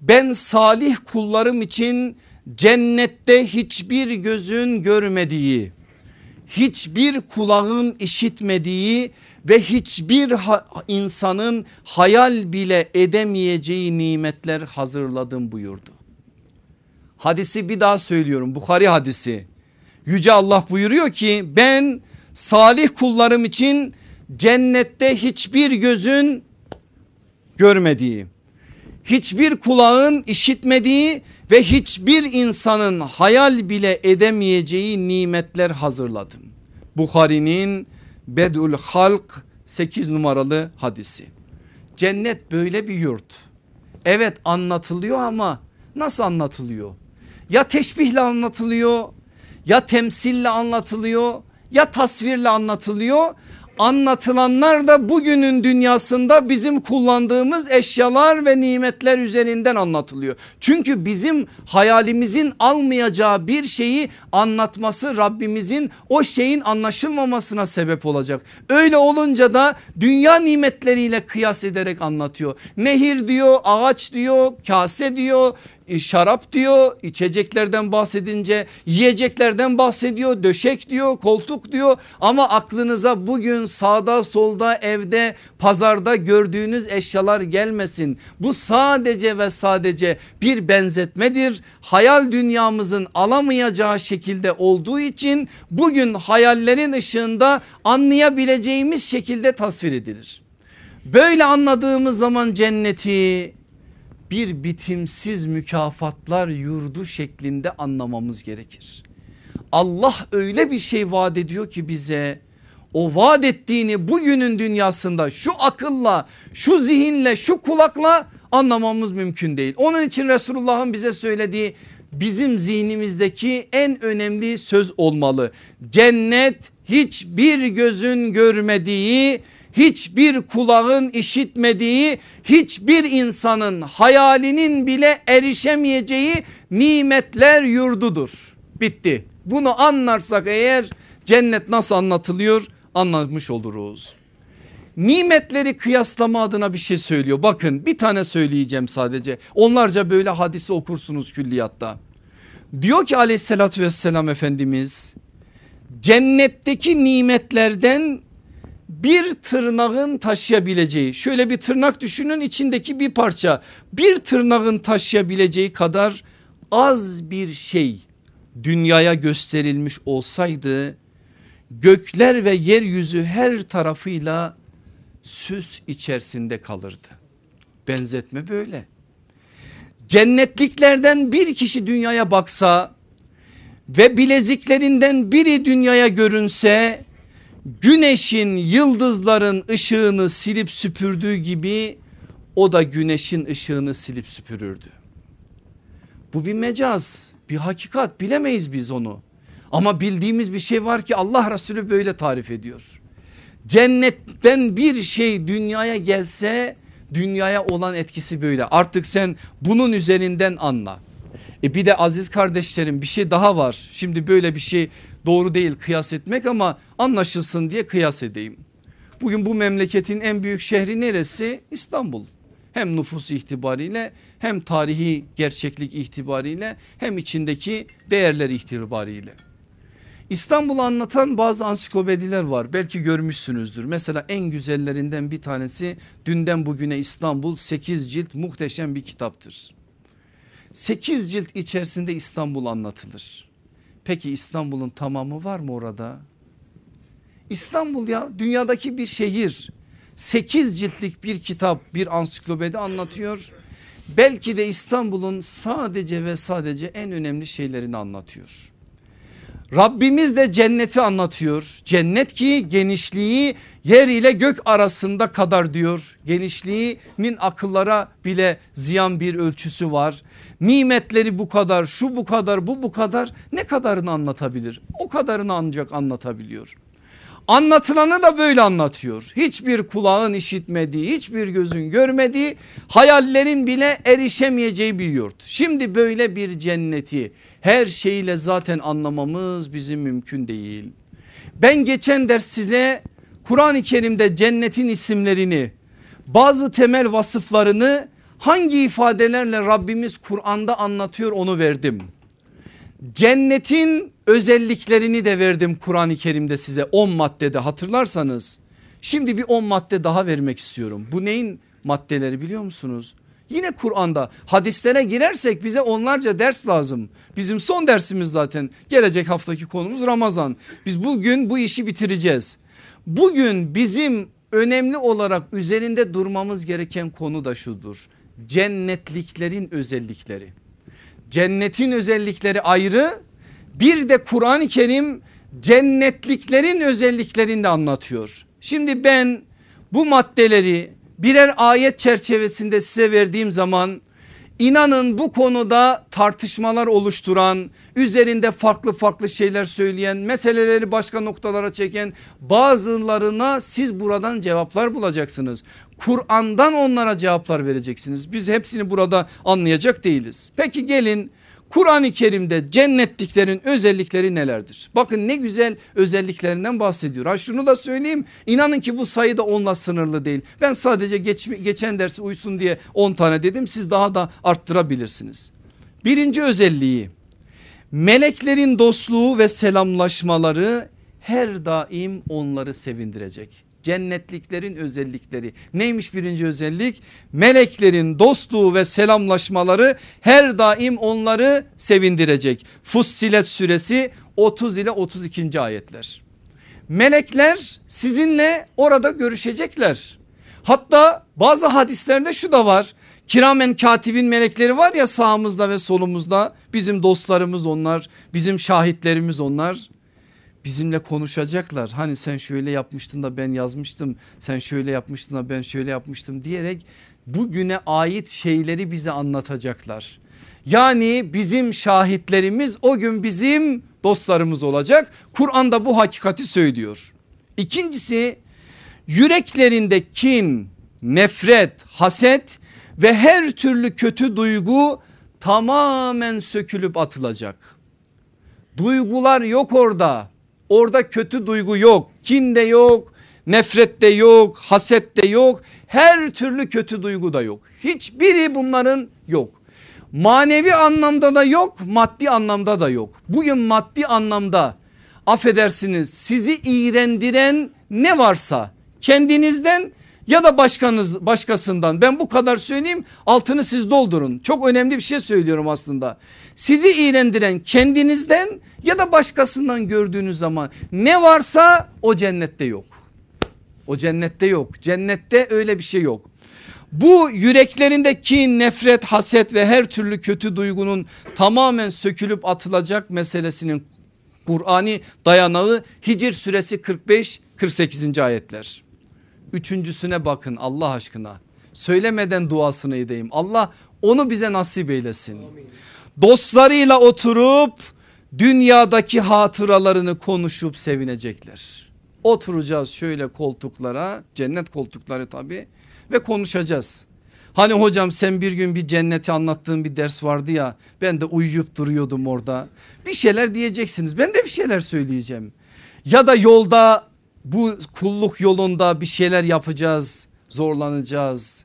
ben salih kullarım için cennette hiçbir gözün görmediği hiçbir kulağın işitmediği ve hiçbir insanın hayal bile edemeyeceği nimetler hazırladım buyurdu. Hadisi bir daha söylüyorum Bukhari hadisi. Yüce Allah buyuruyor ki ben salih kullarım için cennette hiçbir gözün görmediği, hiçbir kulağın işitmediği ve hiçbir insanın hayal bile edemeyeceği nimetler hazırladım. Bukhari'nin Bedül Halk 8 numaralı hadisi. Cennet böyle bir yurt. Evet anlatılıyor ama nasıl anlatılıyor? Ya teşbihle anlatılıyor ya temsille anlatılıyor ya tasvirle anlatılıyor anlatılanlar da bugünün dünyasında bizim kullandığımız eşyalar ve nimetler üzerinden anlatılıyor. Çünkü bizim hayalimizin almayacağı bir şeyi anlatması Rabbimizin o şeyin anlaşılmamasına sebep olacak. Öyle olunca da dünya nimetleriyle kıyas ederek anlatıyor. Nehir diyor, ağaç diyor, kase diyor, şarap diyor içeceklerden bahsedince yiyeceklerden bahsediyor döşek diyor koltuk diyor ama aklınıza bugün sağda solda evde pazarda gördüğünüz eşyalar gelmesin. Bu sadece ve sadece bir benzetmedir hayal dünyamızın alamayacağı şekilde olduğu için bugün hayallerin ışığında anlayabileceğimiz şekilde tasvir edilir. Böyle anladığımız zaman cenneti bir bitimsiz mükafatlar yurdu şeklinde anlamamız gerekir. Allah öyle bir şey vaat ediyor ki bize o vaat ettiğini bugünün dünyasında şu akılla şu zihinle şu kulakla anlamamız mümkün değil. Onun için Resulullah'ın bize söylediği bizim zihnimizdeki en önemli söz olmalı. Cennet hiçbir gözün görmediği hiçbir kulağın işitmediği hiçbir insanın hayalinin bile erişemeyeceği nimetler yurdudur. Bitti. Bunu anlarsak eğer cennet nasıl anlatılıyor anlamış oluruz. Nimetleri kıyaslama adına bir şey söylüyor. Bakın bir tane söyleyeceğim sadece. Onlarca böyle hadisi okursunuz külliyatta. Diyor ki aleyhissalatü vesselam Efendimiz cennetteki nimetlerden bir tırnağın taşıyabileceği şöyle bir tırnak düşünün içindeki bir parça bir tırnağın taşıyabileceği kadar az bir şey dünyaya gösterilmiş olsaydı gökler ve yeryüzü her tarafıyla süs içerisinde kalırdı. Benzetme böyle. Cennetliklerden bir kişi dünyaya baksa ve bileziklerinden biri dünyaya görünse güneşin yıldızların ışığını silip süpürdüğü gibi o da güneşin ışığını silip süpürürdü. Bu bir mecaz bir hakikat bilemeyiz biz onu. Ama bildiğimiz bir şey var ki Allah Resulü böyle tarif ediyor. Cennetten bir şey dünyaya gelse dünyaya olan etkisi böyle. Artık sen bunun üzerinden anla. E bir de aziz kardeşlerim bir şey daha var. Şimdi böyle bir şey doğru değil kıyas etmek ama anlaşılsın diye kıyas edeyim. Bugün bu memleketin en büyük şehri neresi? İstanbul. Hem nüfus itibariyle hem tarihi gerçeklik itibariyle hem içindeki değerler itibariyle. İstanbul'u anlatan bazı ansiklopediler var belki görmüşsünüzdür. Mesela en güzellerinden bir tanesi dünden bugüne İstanbul 8 cilt muhteşem bir kitaptır. 8 cilt içerisinde İstanbul anlatılır. Peki İstanbul'un tamamı var mı orada? İstanbul ya dünyadaki bir şehir 8 ciltlik bir kitap bir ansiklopedi anlatıyor. Belki de İstanbul'un sadece ve sadece en önemli şeylerini anlatıyor. Rabbimiz de cenneti anlatıyor. Cennet ki genişliği yer ile gök arasında kadar diyor. Genişliğinin akıllara bile ziyan bir ölçüsü var. Nimetleri bu kadar şu bu kadar bu bu kadar ne kadarını anlatabilir? O kadarını ancak anlatabiliyor. Anlatılanı da böyle anlatıyor. Hiçbir kulağın işitmediği, hiçbir gözün görmediği, hayallerin bile erişemeyeceği bir yurt. Şimdi böyle bir cenneti her şeyle zaten anlamamız bizim mümkün değil. Ben geçen ders size Kur'an-ı Kerim'de cennetin isimlerini, bazı temel vasıflarını hangi ifadelerle Rabbimiz Kur'an'da anlatıyor onu verdim. Cennetin özelliklerini de verdim Kur'an-ı Kerim'de size 10 maddede hatırlarsanız. Şimdi bir 10 madde daha vermek istiyorum. Bu neyin maddeleri biliyor musunuz? Yine Kur'an'da hadislere girersek bize onlarca ders lazım. Bizim son dersimiz zaten gelecek haftaki konumuz Ramazan. Biz bugün bu işi bitireceğiz. Bugün bizim önemli olarak üzerinde durmamız gereken konu da şudur. Cennetliklerin özellikleri. Cennetin özellikleri ayrı bir de Kur'an-ı Kerim cennetliklerin özelliklerini de anlatıyor. Şimdi ben bu maddeleri birer ayet çerçevesinde size verdiğim zaman inanın bu konuda tartışmalar oluşturan üzerinde farklı farklı şeyler söyleyen meseleleri başka noktalara çeken bazılarına siz buradan cevaplar bulacaksınız. Kur'an'dan onlara cevaplar vereceksiniz. Biz hepsini burada anlayacak değiliz. Peki gelin Kur'an-ı Kerim'de cennetliklerin özellikleri nelerdir? Bakın ne güzel özelliklerinden bahsediyor. Ha şunu da söyleyeyim inanın ki bu sayı da onunla sınırlı değil. Ben sadece geç, geçen dersi uysun diye 10 tane dedim siz daha da arttırabilirsiniz. Birinci özelliği meleklerin dostluğu ve selamlaşmaları her daim onları sevindirecek cennetliklerin özellikleri. Neymiş birinci özellik? Meleklerin dostluğu ve selamlaşmaları her daim onları sevindirecek. Fussilet suresi 30 ile 32. ayetler. Melekler sizinle orada görüşecekler. Hatta bazı hadislerde şu da var. Kiramen katibin melekleri var ya sağımızda ve solumuzda bizim dostlarımız onlar bizim şahitlerimiz onlar bizimle konuşacaklar. Hani sen şöyle yapmıştın da ben yazmıştım sen şöyle yapmıştın da ben şöyle yapmıştım diyerek bugüne ait şeyleri bize anlatacaklar. Yani bizim şahitlerimiz o gün bizim dostlarımız olacak. Kur'an'da bu hakikati söylüyor. İkincisi yüreklerinde kin, nefret, haset ve her türlü kötü duygu tamamen sökülüp atılacak. Duygular yok orada. Orada kötü duygu yok. Kin de yok. Nefret de yok. Haset de yok. Her türlü kötü duygu da yok. Hiçbiri bunların yok. Manevi anlamda da yok. Maddi anlamda da yok. Bugün maddi anlamda affedersiniz sizi iğrendiren ne varsa kendinizden ya da başkanız başkasından ben bu kadar söyleyeyim altını siz doldurun. Çok önemli bir şey söylüyorum aslında. Sizi iğrendiren kendinizden ya da başkasından gördüğünüz zaman ne varsa o cennette yok. O cennette yok. Cennette öyle bir şey yok. Bu yüreklerinde kin, nefret, haset ve her türlü kötü duygunun tamamen sökülüp atılacak meselesinin Kur'ani dayanağı Hicr suresi 45 48. ayetler. Üçüncüsüne bakın Allah aşkına. Söylemeden duasını edeyim. Allah onu bize nasip eylesin. Dostlarıyla oturup dünyadaki hatıralarını konuşup sevinecekler. Oturacağız şöyle koltuklara cennet koltukları tabi ve konuşacağız. Hani hocam sen bir gün bir cenneti anlattığın bir ders vardı ya ben de uyuyup duruyordum orada. Bir şeyler diyeceksiniz ben de bir şeyler söyleyeceğim. Ya da yolda bu kulluk yolunda bir şeyler yapacağız zorlanacağız.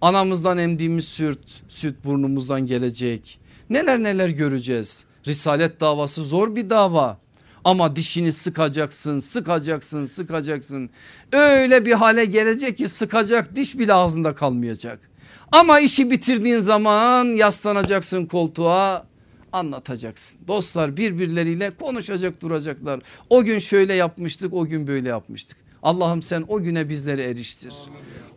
Anamızdan emdiğimiz süt, süt burnumuzdan gelecek. Neler neler göreceğiz. Risalet davası zor bir dava. Ama dişini sıkacaksın, sıkacaksın, sıkacaksın. Öyle bir hale gelecek ki sıkacak diş bile ağzında kalmayacak. Ama işi bitirdiğin zaman yaslanacaksın koltuğa anlatacaksın. Dostlar birbirleriyle konuşacak duracaklar. O gün şöyle yapmıştık o gün böyle yapmıştık. Allah'ım sen o güne bizleri eriştir.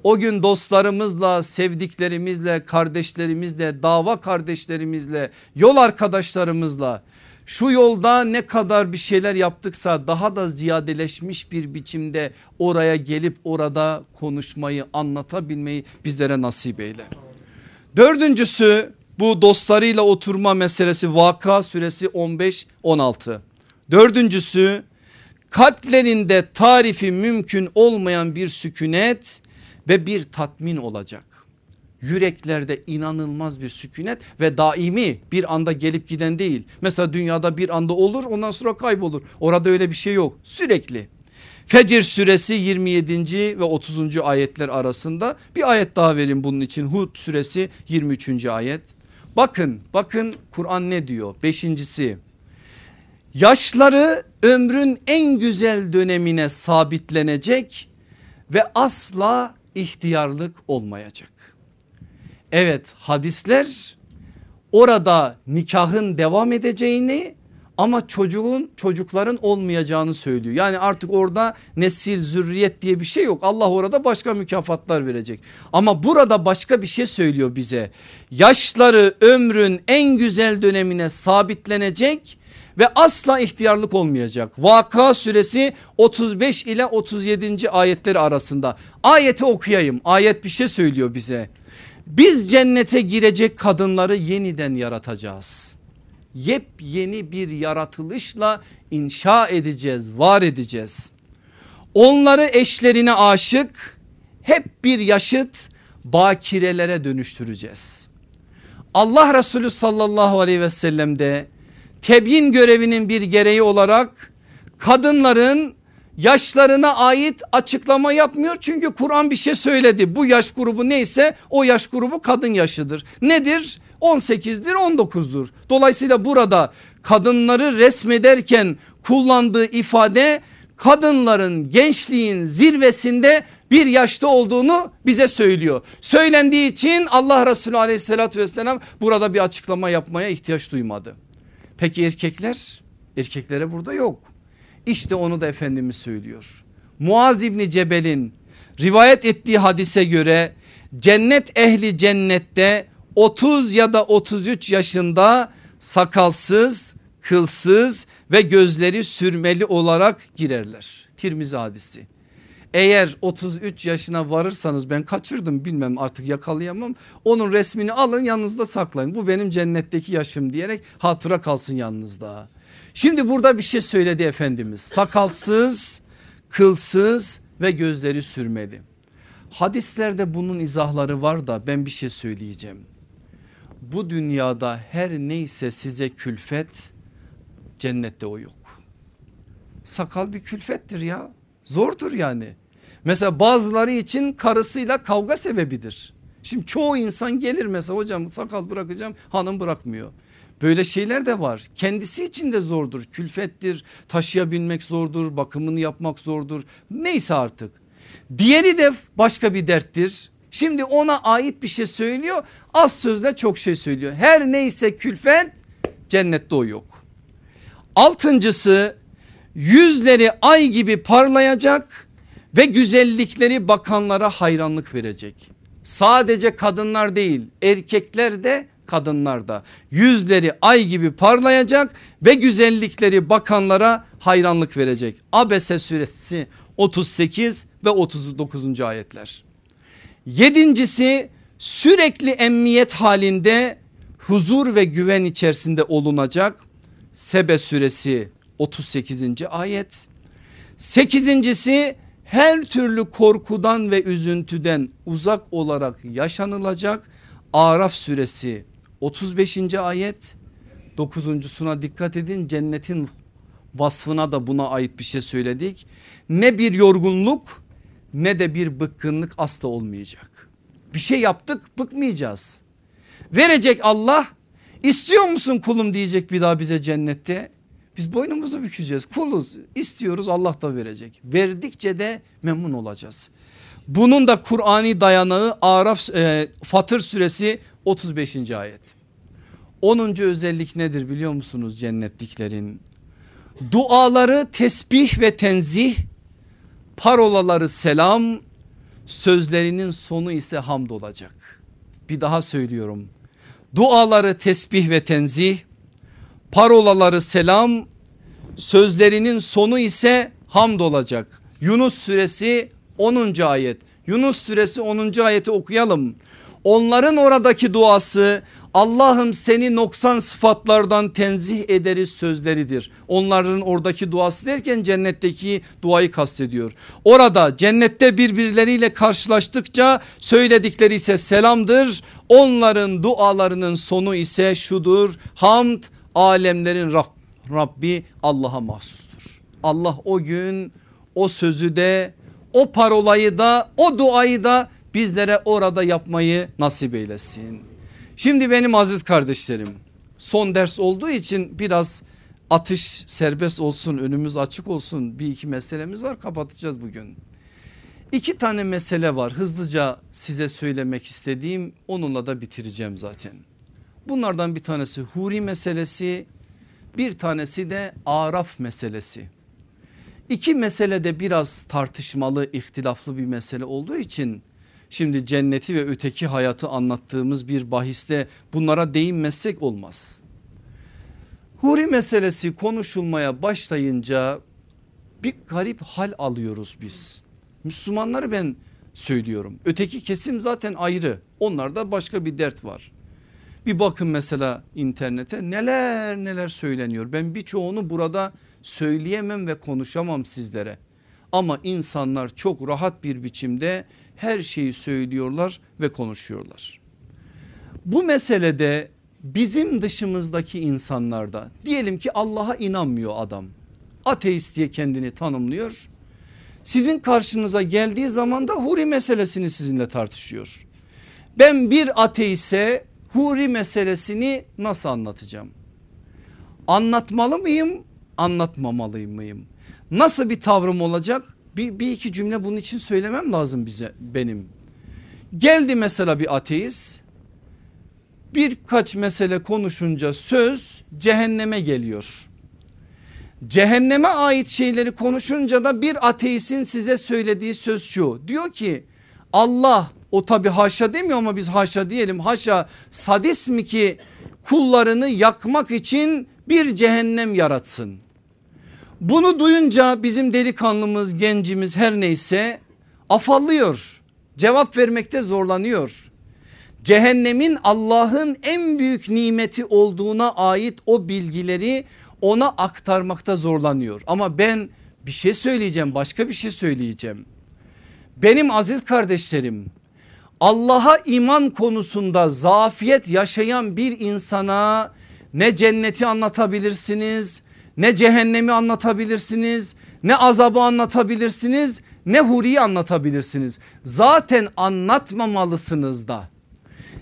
O gün dostlarımızla, sevdiklerimizle, kardeşlerimizle, dava kardeşlerimizle, yol arkadaşlarımızla şu yolda ne kadar bir şeyler yaptıksa daha da ziyadeleşmiş bir biçimde oraya gelip orada konuşmayı anlatabilmeyi bizlere nasip eyle. Dördüncüsü bu dostlarıyla oturma meselesi Vaka suresi 15-16. Dördüncüsü kalplerinde tarifi mümkün olmayan bir sükunet ve bir tatmin olacak. Yüreklerde inanılmaz bir sükunet ve daimi bir anda gelip giden değil. Mesela dünyada bir anda olur ondan sonra kaybolur. Orada öyle bir şey yok sürekli. Fecir suresi 27. ve 30. ayetler arasında bir ayet daha verin bunun için. Hud suresi 23. ayet. Bakın bakın Kur'an ne diyor? Beşincisi yaşları ömrün en güzel dönemine sabitlenecek ve asla ihtiyarlık olmayacak. Evet hadisler orada nikahın devam edeceğini ama çocuğun çocukların olmayacağını söylüyor. Yani artık orada nesil zürriyet diye bir şey yok. Allah orada başka mükafatlar verecek. Ama burada başka bir şey söylüyor bize. Yaşları ömrün en güzel dönemine sabitlenecek ve asla ihtiyarlık olmayacak. Vaka suresi 35 ile 37. ayetleri arasında. Ayeti okuyayım. Ayet bir şey söylüyor bize. Biz cennete girecek kadınları yeniden yaratacağız. Yepyeni bir yaratılışla inşa edeceğiz, var edeceğiz. Onları eşlerine aşık, hep bir yaşıt bakirelere dönüştüreceğiz. Allah Resulü sallallahu aleyhi ve sellem de tebyin görevinin bir gereği olarak kadınların yaşlarına ait açıklama yapmıyor. Çünkü Kur'an bir şey söyledi. Bu yaş grubu neyse o yaş grubu kadın yaşıdır. Nedir? 18'dir 19'dur. Dolayısıyla burada kadınları resmederken kullandığı ifade kadınların gençliğin zirvesinde bir yaşta olduğunu bize söylüyor. Söylendiği için Allah Resulü aleyhissalatü vesselam burada bir açıklama yapmaya ihtiyaç duymadı. Peki erkekler? Erkeklere burada yok. İşte onu da Efendimiz söylüyor. Muaz İbni Cebel'in rivayet ettiği hadise göre cennet ehli cennette 30 ya da 33 yaşında sakalsız, kılsız ve gözleri sürmeli olarak girerler. Tirmizi hadisi. Eğer 33 yaşına varırsanız ben kaçırdım bilmem artık yakalayamam. Onun resmini alın yanınızda saklayın. Bu benim cennetteki yaşım diyerek hatıra kalsın yanınızda. Şimdi burada bir şey söyledi Efendimiz. Sakalsız, kılsız ve gözleri sürmeli. Hadislerde bunun izahları var da ben bir şey söyleyeceğim. Bu dünyada her neyse size külfet cennette o yok. Sakal bir külfettir ya zordur yani. Mesela bazıları için karısıyla kavga sebebidir. Şimdi çoğu insan gelir mesela hocam sakal bırakacağım hanım bırakmıyor. Böyle şeyler de var. Kendisi için de zordur. Külfettir, taşıyabilmek zordur, bakımını yapmak zordur. Neyse artık. Diğeri de başka bir derttir. Şimdi ona ait bir şey söylüyor. Az sözle çok şey söylüyor. Her neyse külfet cennette o yok. Altıncısı yüzleri ay gibi parlayacak ve güzellikleri bakanlara hayranlık verecek. Sadece kadınlar değil erkekler de kadınlar da yüzleri ay gibi parlayacak ve güzellikleri bakanlara hayranlık verecek. Abese suresi 38 ve 39. ayetler. Yedincisi sürekli emniyet halinde huzur ve güven içerisinde olunacak. Sebe suresi 38. ayet. Sekizincisi her türlü korkudan ve üzüntüden uzak olarak yaşanılacak. Araf suresi 35. ayet. Dokuzuncusuna dikkat edin cennetin vasfına da buna ait bir şey söyledik. Ne bir yorgunluk ne de bir bıkkınlık asla olmayacak. Bir şey yaptık bıkmayacağız. Verecek Allah istiyor musun kulum diyecek bir daha bize cennette. Biz boynumuzu bükeceğiz kuluz istiyoruz Allah da verecek. Verdikçe de memnun olacağız. Bunun da Kur'ani dayanağı Araf e, Fatır suresi 35. ayet. 10. özellik nedir biliyor musunuz cennetliklerin? Duaları tesbih ve tenzih, parolaları selam, sözlerinin sonu ise hamd olacak. Bir daha söylüyorum. Duaları tesbih ve tenzih, parolaları selam, sözlerinin sonu ise hamd olacak. Yunus suresi 10. ayet. Yunus suresi 10. ayeti okuyalım. Onların oradaki duası Allah'ım seni noksan sıfatlardan tenzih ederiz sözleridir. Onların oradaki duası derken cennetteki duayı kastediyor. Orada cennette birbirleriyle karşılaştıkça söyledikleri ise selamdır. Onların dualarının sonu ise şudur. Hamd alemlerin Rab, Rabbi Allah'a mahsustur. Allah o gün o sözü de o parolayı da o duayı da bizlere orada yapmayı nasip eylesin. Şimdi benim aziz kardeşlerim son ders olduğu için biraz atış serbest olsun önümüz açık olsun bir iki meselemiz var kapatacağız bugün. İki tane mesele var hızlıca size söylemek istediğim onunla da bitireceğim zaten. Bunlardan bir tanesi huri meselesi bir tanesi de araf meselesi. İki mesele de biraz tartışmalı ihtilaflı bir mesele olduğu için Şimdi cenneti ve öteki hayatı anlattığımız bir bahiste bunlara değinmezsek olmaz. Huri meselesi konuşulmaya başlayınca bir garip hal alıyoruz biz. Müslümanları ben söylüyorum. Öteki kesim zaten ayrı. Onlarda başka bir dert var. Bir bakın mesela internete neler neler söyleniyor. Ben birçoğunu burada söyleyemem ve konuşamam sizlere. Ama insanlar çok rahat bir biçimde her şeyi söylüyorlar ve konuşuyorlar. Bu meselede bizim dışımızdaki insanlarda diyelim ki Allah'a inanmıyor adam. Ateist diye kendini tanımlıyor. Sizin karşınıza geldiği zaman da huri meselesini sizinle tartışıyor. Ben bir ateise huri meselesini nasıl anlatacağım? Anlatmalı mıyım anlatmamalı mıyım? Nasıl bir tavrım olacak? Bir, bir iki cümle bunun için söylemem lazım bize benim. Geldi mesela bir ateist birkaç mesele konuşunca söz cehenneme geliyor. Cehenneme ait şeyleri konuşunca da bir ateistin size söylediği söz şu diyor ki Allah o tabi haşa demiyor ama biz haşa diyelim haşa sadist mi ki kullarını yakmak için bir cehennem yaratsın. Bunu duyunca bizim delikanlımız gencimiz her neyse afallıyor. Cevap vermekte zorlanıyor. Cehennemin Allah'ın en büyük nimeti olduğuna ait o bilgileri ona aktarmakta zorlanıyor. Ama ben bir şey söyleyeceğim başka bir şey söyleyeceğim. Benim aziz kardeşlerim Allah'a iman konusunda zafiyet yaşayan bir insana ne cenneti anlatabilirsiniz ne cehennemi anlatabilirsiniz ne azabı anlatabilirsiniz ne huriyi anlatabilirsiniz. Zaten anlatmamalısınız da.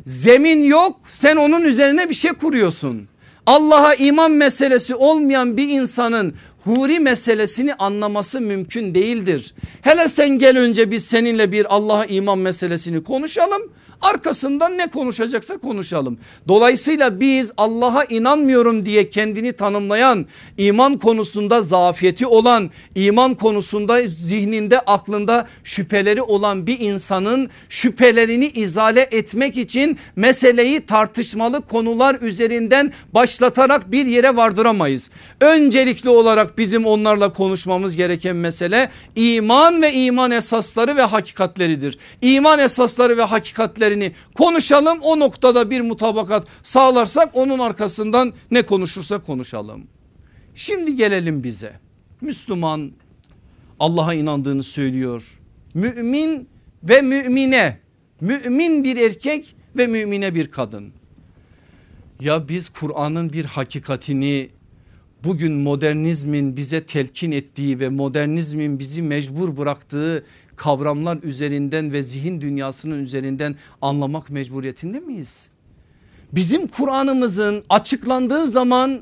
Zemin yok sen onun üzerine bir şey kuruyorsun. Allah'a iman meselesi olmayan bir insanın huri meselesini anlaması mümkün değildir. Hele sen gel önce biz seninle bir Allah'a iman meselesini konuşalım. Arkasından ne konuşacaksa konuşalım. Dolayısıyla biz Allah'a inanmıyorum diye kendini tanımlayan iman konusunda zafiyeti olan iman konusunda zihninde aklında şüpheleri olan bir insanın şüphelerini izale etmek için meseleyi tartışmalı konular üzerinden başlatarak bir yere vardıramayız. Öncelikli olarak bizim onlarla konuşmamız gereken mesele iman ve iman esasları ve hakikatleridir. İman esasları ve hakikatlerini konuşalım o noktada bir mutabakat sağlarsak onun arkasından ne konuşursak konuşalım. Şimdi gelelim bize. Müslüman Allah'a inandığını söylüyor. Mümin ve mümine mümin bir erkek ve mümine bir kadın. Ya biz Kur'an'ın bir hakikatini bugün modernizmin bize telkin ettiği ve modernizmin bizi mecbur bıraktığı kavramlar üzerinden ve zihin dünyasının üzerinden anlamak mecburiyetinde miyiz? Bizim Kur'an'ımızın açıklandığı zaman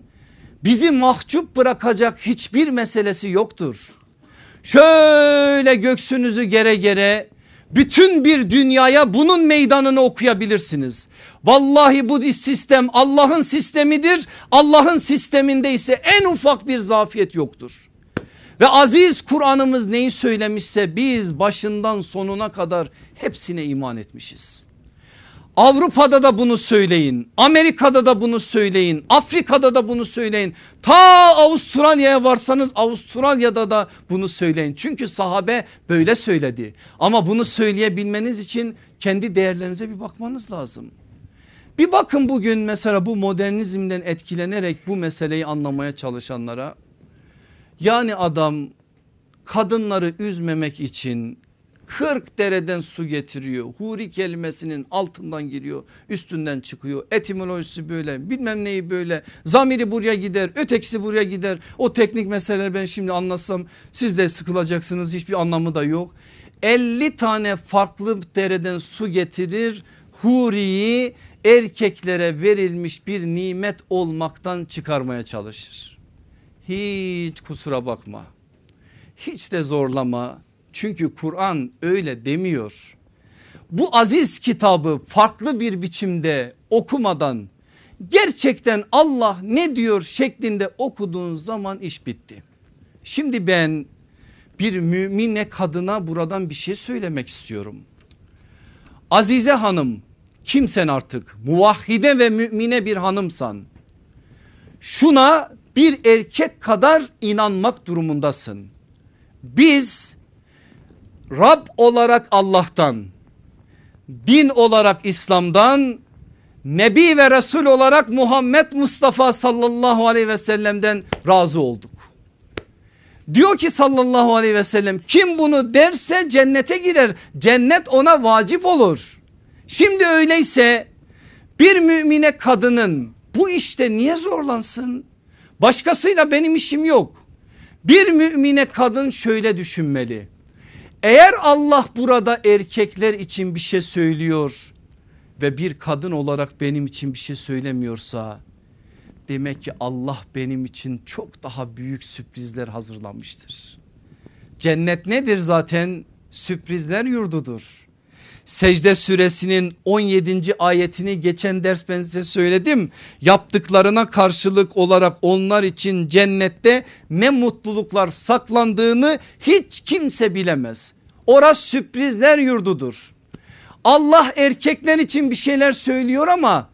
bizi mahcup bırakacak hiçbir meselesi yoktur. Şöyle göksünüzü gere gere bütün bir dünyaya bunun meydanını okuyabilirsiniz. Vallahi bu sistem Allah'ın sistemidir. Allah'ın sisteminde ise en ufak bir zafiyet yoktur. Ve aziz Kur'an'ımız neyi söylemişse biz başından sonuna kadar hepsine iman etmişiz. Avrupa'da da bunu söyleyin. Amerika'da da bunu söyleyin. Afrika'da da bunu söyleyin. Ta Avustralya'ya varsanız Avustralya'da da bunu söyleyin. Çünkü sahabe böyle söyledi. Ama bunu söyleyebilmeniz için kendi değerlerinize bir bakmanız lazım. Bir bakın bugün mesela bu modernizmden etkilenerek bu meseleyi anlamaya çalışanlara. Yani adam kadınları üzmemek için 40 dereden su getiriyor. Huri kelimesinin altından giriyor üstünden çıkıyor. Etimolojisi böyle bilmem neyi böyle zamiri buraya gider ötekisi buraya gider. O teknik meseleleri ben şimdi anlatsam siz de sıkılacaksınız hiçbir anlamı da yok. 50 tane farklı dereden su getirir Huri'yi erkeklere verilmiş bir nimet olmaktan çıkarmaya çalışır. Hiç kusura bakma hiç de zorlama çünkü Kur'an öyle demiyor. Bu aziz kitabı farklı bir biçimde okumadan gerçekten Allah ne diyor şeklinde okuduğun zaman iş bitti. Şimdi ben bir mümine kadına buradan bir şey söylemek istiyorum. Azize hanım kimsen artık muvahhide ve mümine bir hanımsan şuna bir erkek kadar inanmak durumundasın. Biz Rab olarak Allah'tan, din olarak İslam'dan, Nebi ve Resul olarak Muhammed Mustafa sallallahu aleyhi ve sellem'den razı olduk. Diyor ki sallallahu aleyhi ve sellem kim bunu derse cennete girer. Cennet ona vacip olur. Şimdi öyleyse bir mümine kadının bu işte niye zorlansın? Başkasıyla benim işim yok. Bir mümine kadın şöyle düşünmeli. Eğer Allah burada erkekler için bir şey söylüyor ve bir kadın olarak benim için bir şey söylemiyorsa demek ki Allah benim için çok daha büyük sürprizler hazırlamıştır. Cennet nedir zaten? Sürprizler yurdudur. Secde suresinin 17. ayetini geçen ders ben size söyledim. Yaptıklarına karşılık olarak onlar için cennette ne mutluluklar saklandığını hiç kimse bilemez. Orası sürprizler yurdudur. Allah erkekler için bir şeyler söylüyor ama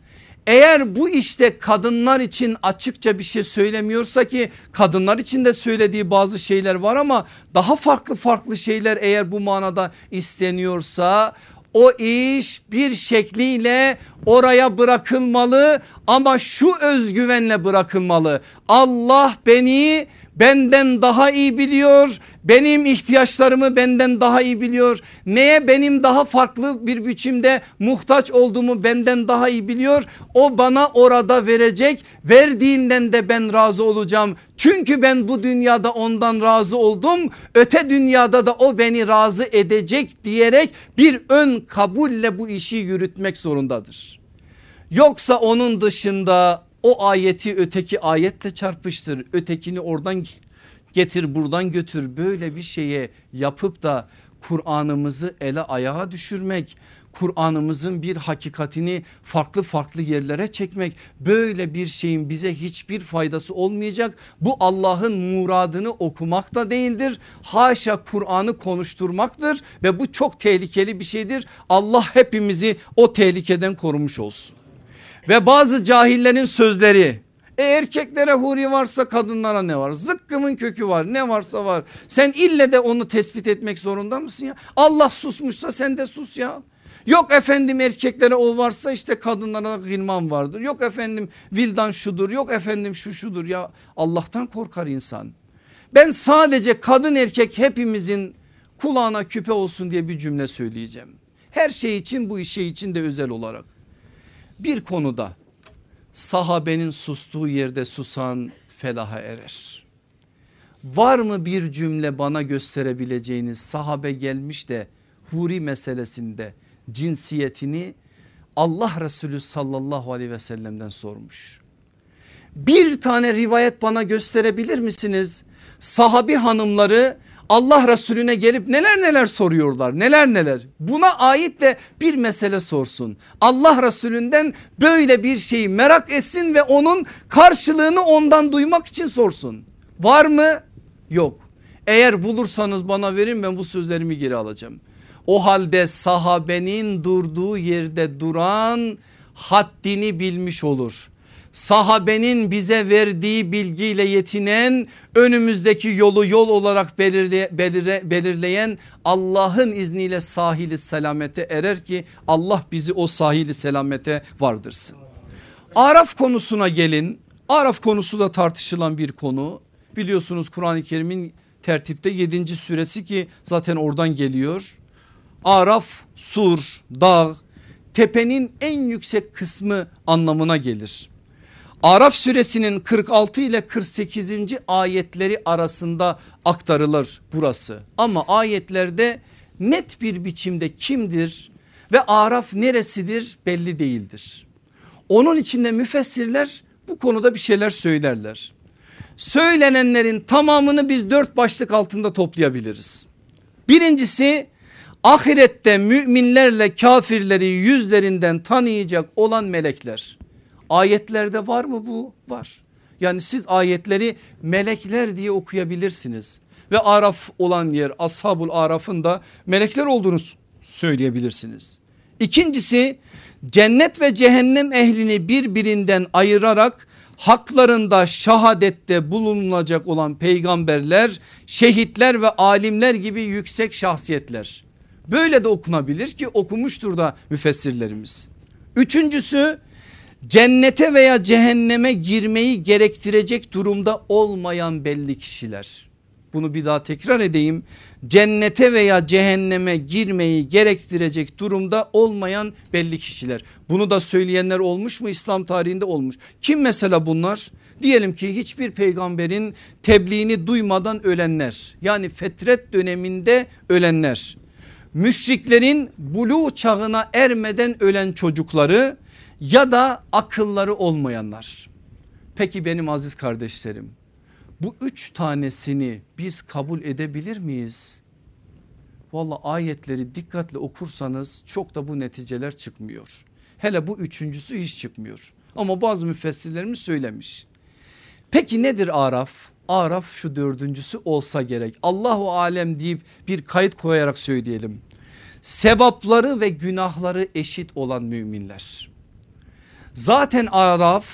eğer bu işte kadınlar için açıkça bir şey söylemiyorsa ki kadınlar için de söylediği bazı şeyler var ama daha farklı farklı şeyler eğer bu manada isteniyorsa o iş bir şekliyle oraya bırakılmalı ama şu özgüvenle bırakılmalı. Allah beni benden daha iyi biliyor. Benim ihtiyaçlarımı benden daha iyi biliyor. Neye benim daha farklı bir biçimde muhtaç olduğumu benden daha iyi biliyor. O bana orada verecek. Verdiğinden de ben razı olacağım. Çünkü ben bu dünyada ondan razı oldum. Öte dünyada da o beni razı edecek diyerek bir ön kabulle bu işi yürütmek zorundadır. Yoksa onun dışında o ayeti öteki ayetle çarpıştır. Ötekini oradan getir buradan götür böyle bir şeye yapıp da Kur'an'ımızı ele ayağa düşürmek, Kur'an'ımızın bir hakikatini farklı farklı yerlere çekmek. Böyle bir şeyin bize hiçbir faydası olmayacak. Bu Allah'ın muradını okumak da değildir. Haşa Kur'an'ı konuşturmaktır ve bu çok tehlikeli bir şeydir. Allah hepimizi o tehlikeden korumuş olsun. Ve bazı cahillerin sözleri e erkeklere huri varsa kadınlara ne var? Zıkkımın kökü var ne varsa var. Sen ille de onu tespit etmek zorunda mısın ya? Allah susmuşsa sen de sus ya. Yok efendim erkeklere o varsa işte kadınlara gılman vardır. Yok efendim vildan şudur yok efendim şu şudur ya. Allah'tan korkar insan. Ben sadece kadın erkek hepimizin kulağına küpe olsun diye bir cümle söyleyeceğim. Her şey için bu şey için de özel olarak. Bir konuda sahabenin sustuğu yerde susan felaha erer. Var mı bir cümle bana gösterebileceğiniz sahabe gelmiş de huri meselesinde cinsiyetini Allah Resulü sallallahu aleyhi ve sellem'den sormuş. Bir tane rivayet bana gösterebilir misiniz? Sahabi hanımları Allah Resulüne gelip neler neler soruyorlar neler neler. Buna ait de bir mesele sorsun. Allah Resulünden böyle bir şeyi merak etsin ve onun karşılığını ondan duymak için sorsun. Var mı? Yok. Eğer bulursanız bana verin ben bu sözlerimi geri alacağım. O halde sahabenin durduğu yerde duran haddini bilmiş olur sahabenin bize verdiği bilgiyle yetinen önümüzdeki yolu yol olarak belirle, belirle, belirleyen Allah'ın izniyle sahili selamete erer ki Allah bizi o sahili selamete vardırsın. Araf konusuna gelin. Araf konusu da tartışılan bir konu. Biliyorsunuz Kur'an-ı Kerim'in tertipte 7. süresi ki zaten oradan geliyor. Araf sur, dağ, tepenin en yüksek kısmı anlamına gelir. Araf suresinin 46 ile 48. ayetleri arasında aktarılır burası. Ama ayetlerde net bir biçimde kimdir ve Araf neresidir belli değildir. Onun içinde müfessirler bu konuda bir şeyler söylerler. Söylenenlerin tamamını biz dört başlık altında toplayabiliriz. Birincisi ahirette müminlerle kafirleri yüzlerinden tanıyacak olan melekler. Ayetlerde var mı bu? Var. Yani siz ayetleri melekler diye okuyabilirsiniz. Ve Araf olan yer Ashabul Araf'ın da melekler olduğunu söyleyebilirsiniz. İkincisi cennet ve cehennem ehlini birbirinden ayırarak haklarında şahadette bulunulacak olan peygamberler, şehitler ve alimler gibi yüksek şahsiyetler. Böyle de okunabilir ki okumuştur da müfessirlerimiz. Üçüncüsü cennete veya cehenneme girmeyi gerektirecek durumda olmayan belli kişiler. Bunu bir daha tekrar edeyim. Cennete veya cehenneme girmeyi gerektirecek durumda olmayan belli kişiler. Bunu da söyleyenler olmuş mu İslam tarihinde olmuş. Kim mesela bunlar? Diyelim ki hiçbir peygamberin tebliğini duymadan ölenler. Yani fetret döneminde ölenler. Müşriklerin bulu çağına ermeden ölen çocukları ya da akılları olmayanlar. Peki benim aziz kardeşlerim bu üç tanesini biz kabul edebilir miyiz? Valla ayetleri dikkatle okursanız çok da bu neticeler çıkmıyor. Hele bu üçüncüsü hiç çıkmıyor. Ama bazı müfessirlerimiz söylemiş. Peki nedir Araf? Araf şu dördüncüsü olsa gerek. Allahu alem deyip bir kayıt koyarak söyleyelim. Sevapları ve günahları eşit olan müminler. Zaten Araf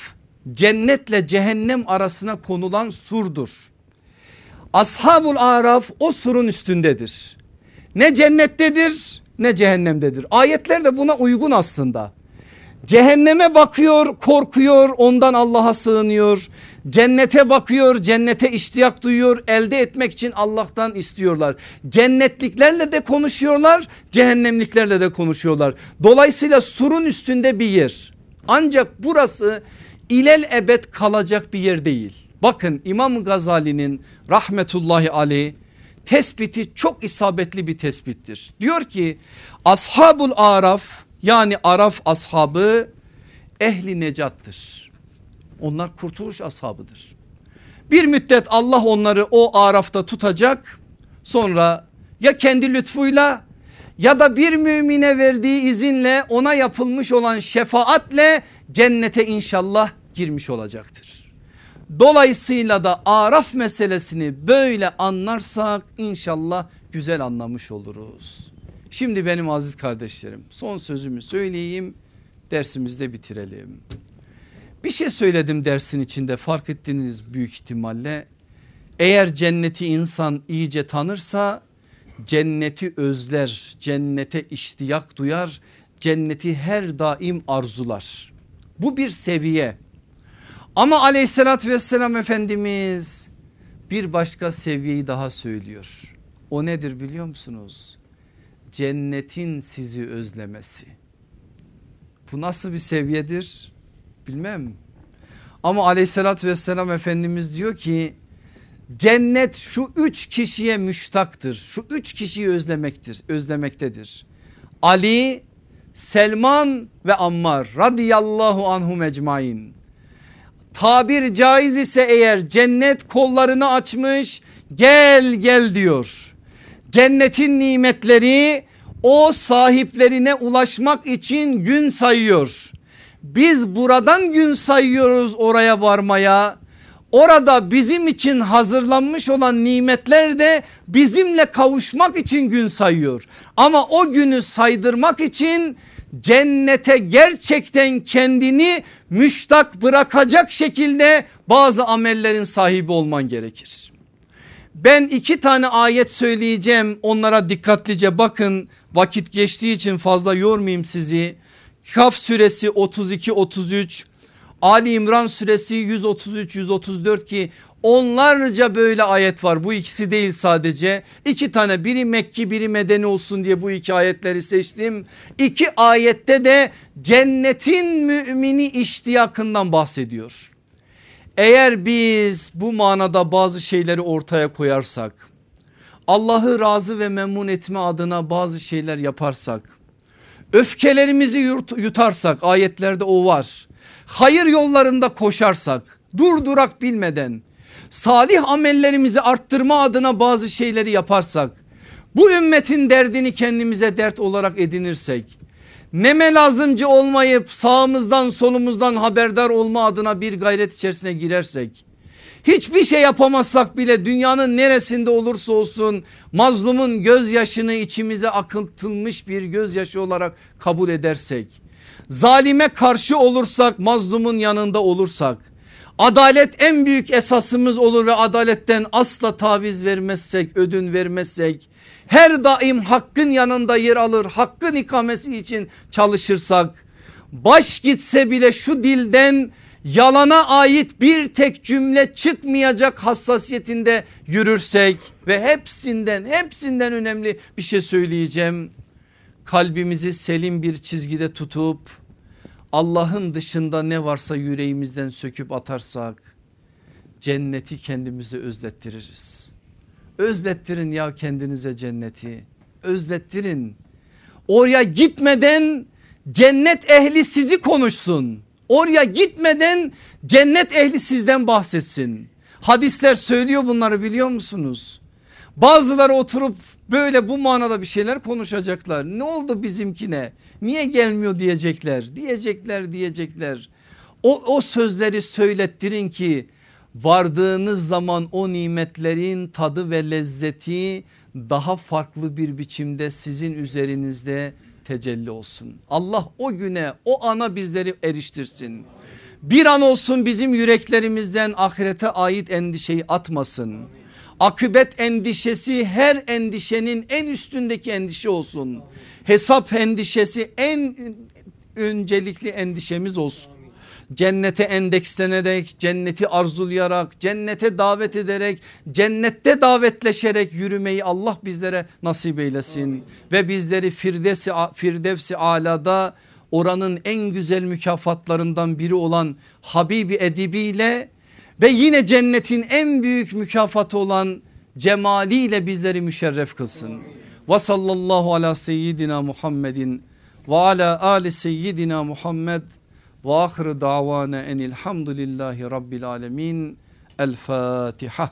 cennetle cehennem arasına konulan surdur. Ashabul Araf o surun üstündedir. Ne cennettedir ne cehennemdedir. Ayetler de buna uygun aslında. Cehenneme bakıyor korkuyor ondan Allah'a sığınıyor. Cennete bakıyor cennete iştiyak duyuyor elde etmek için Allah'tan istiyorlar. Cennetliklerle de konuşuyorlar cehennemliklerle de konuşuyorlar. Dolayısıyla surun üstünde bir yer. Ancak burası ilel ebed kalacak bir yer değil. Bakın İmam Gazali'nin rahmetullahi aleyh tespiti çok isabetli bir tespittir. Diyor ki ashabul araf yani araf ashabı ehli necattır. Onlar kurtuluş ashabıdır. Bir müddet Allah onları o arafta tutacak sonra ya kendi lütfuyla ya da bir mümine verdiği izinle ona yapılmış olan şefaatle cennete inşallah girmiş olacaktır. Dolayısıyla da araf meselesini böyle anlarsak inşallah güzel anlamış oluruz. Şimdi benim aziz kardeşlerim son sözümü söyleyeyim dersimizde bitirelim. Bir şey söyledim dersin içinde fark ettiniz büyük ihtimalle. Eğer cenneti insan iyice tanırsa cenneti özler, cennete iştiyak duyar, cenneti her daim arzular. Bu bir seviye. Ama aleyhissalatü vesselam Efendimiz bir başka seviyeyi daha söylüyor. O nedir biliyor musunuz? Cennetin sizi özlemesi. Bu nasıl bir seviyedir? Bilmem. Ama aleyhissalatü vesselam Efendimiz diyor ki cennet şu üç kişiye müştaktır. Şu üç kişiyi özlemektir, özlemektedir. Ali, Selman ve Ammar radıyallahu anhum ecmain. Tabir caiz ise eğer cennet kollarını açmış gel gel diyor. Cennetin nimetleri o sahiplerine ulaşmak için gün sayıyor. Biz buradan gün sayıyoruz oraya varmaya. Orada bizim için hazırlanmış olan nimetler de bizimle kavuşmak için gün sayıyor. Ama o günü saydırmak için cennete gerçekten kendini müştak bırakacak şekilde bazı amellerin sahibi olman gerekir. Ben iki tane ayet söyleyeceğim onlara dikkatlice bakın vakit geçtiği için fazla yormayayım sizi. Kaf suresi 32 33 Ali İmran suresi 133 134 ki onlarca böyle ayet var bu ikisi değil sadece iki tane biri Mekki biri Medeni olsun diye bu iki ayetleri seçtim. İki ayette de cennetin mümini iştiyakından bahsediyor. Eğer biz bu manada bazı şeyleri ortaya koyarsak Allah'ı razı ve memnun etme adına bazı şeyler yaparsak öfkelerimizi yutarsak ayetlerde o var. Hayır yollarında koşarsak durdurak bilmeden salih amellerimizi arttırma adına bazı şeyleri yaparsak bu ümmetin derdini kendimize dert olarak edinirsek neme lazımcı olmayıp sağımızdan solumuzdan haberdar olma adına bir gayret içerisine girersek hiçbir şey yapamazsak bile dünyanın neresinde olursa olsun mazlumun gözyaşını içimize akıtılmış bir gözyaşı olarak kabul edersek zalime karşı olursak mazlumun yanında olursak adalet en büyük esasımız olur ve adaletten asla taviz vermezsek ödün vermezsek her daim hakkın yanında yer alır hakkın ikamesi için çalışırsak baş gitse bile şu dilden yalana ait bir tek cümle çıkmayacak hassasiyetinde yürürsek ve hepsinden hepsinden önemli bir şey söyleyeceğim. Kalbimizi selim bir çizgide tutup Allah'ın dışında ne varsa yüreğimizden söküp atarsak cenneti kendimize özlettiririz. Özlettirin ya kendinize cenneti. Özlettirin. Oraya gitmeden cennet ehli sizi konuşsun. Oraya gitmeden cennet ehli sizden bahsetsin. Hadisler söylüyor bunları biliyor musunuz? Bazıları oturup böyle bu manada bir şeyler konuşacaklar. Ne oldu bizimkine? Niye gelmiyor diyecekler. Diyecekler diyecekler. O, o sözleri söylettirin ki vardığınız zaman o nimetlerin tadı ve lezzeti daha farklı bir biçimde sizin üzerinizde tecelli olsun. Allah o güne o ana bizleri eriştirsin. Bir an olsun bizim yüreklerimizden ahirete ait endişeyi atmasın. Akıbet endişesi her endişenin en üstündeki endişe olsun. Hesap endişesi en öncelikli endişemiz olsun cennete endekslenerek, cenneti arzulayarak, cennete davet ederek, cennette davetleşerek yürümeyi Allah bizlere nasip eylesin. Ve bizleri Firdevsi, Firdevsi alada oranın en güzel mükafatlarından biri olan Habibi edibiyle ve yine cennetin en büyük mükafatı olan cemaliyle bizleri müşerref kılsın. Ve sallallahu ala seyyidina Muhammedin ve ala ali seyyidina Muhammed ve ahir davana enilhamdülillahi rabbil alemin. El Fatiha.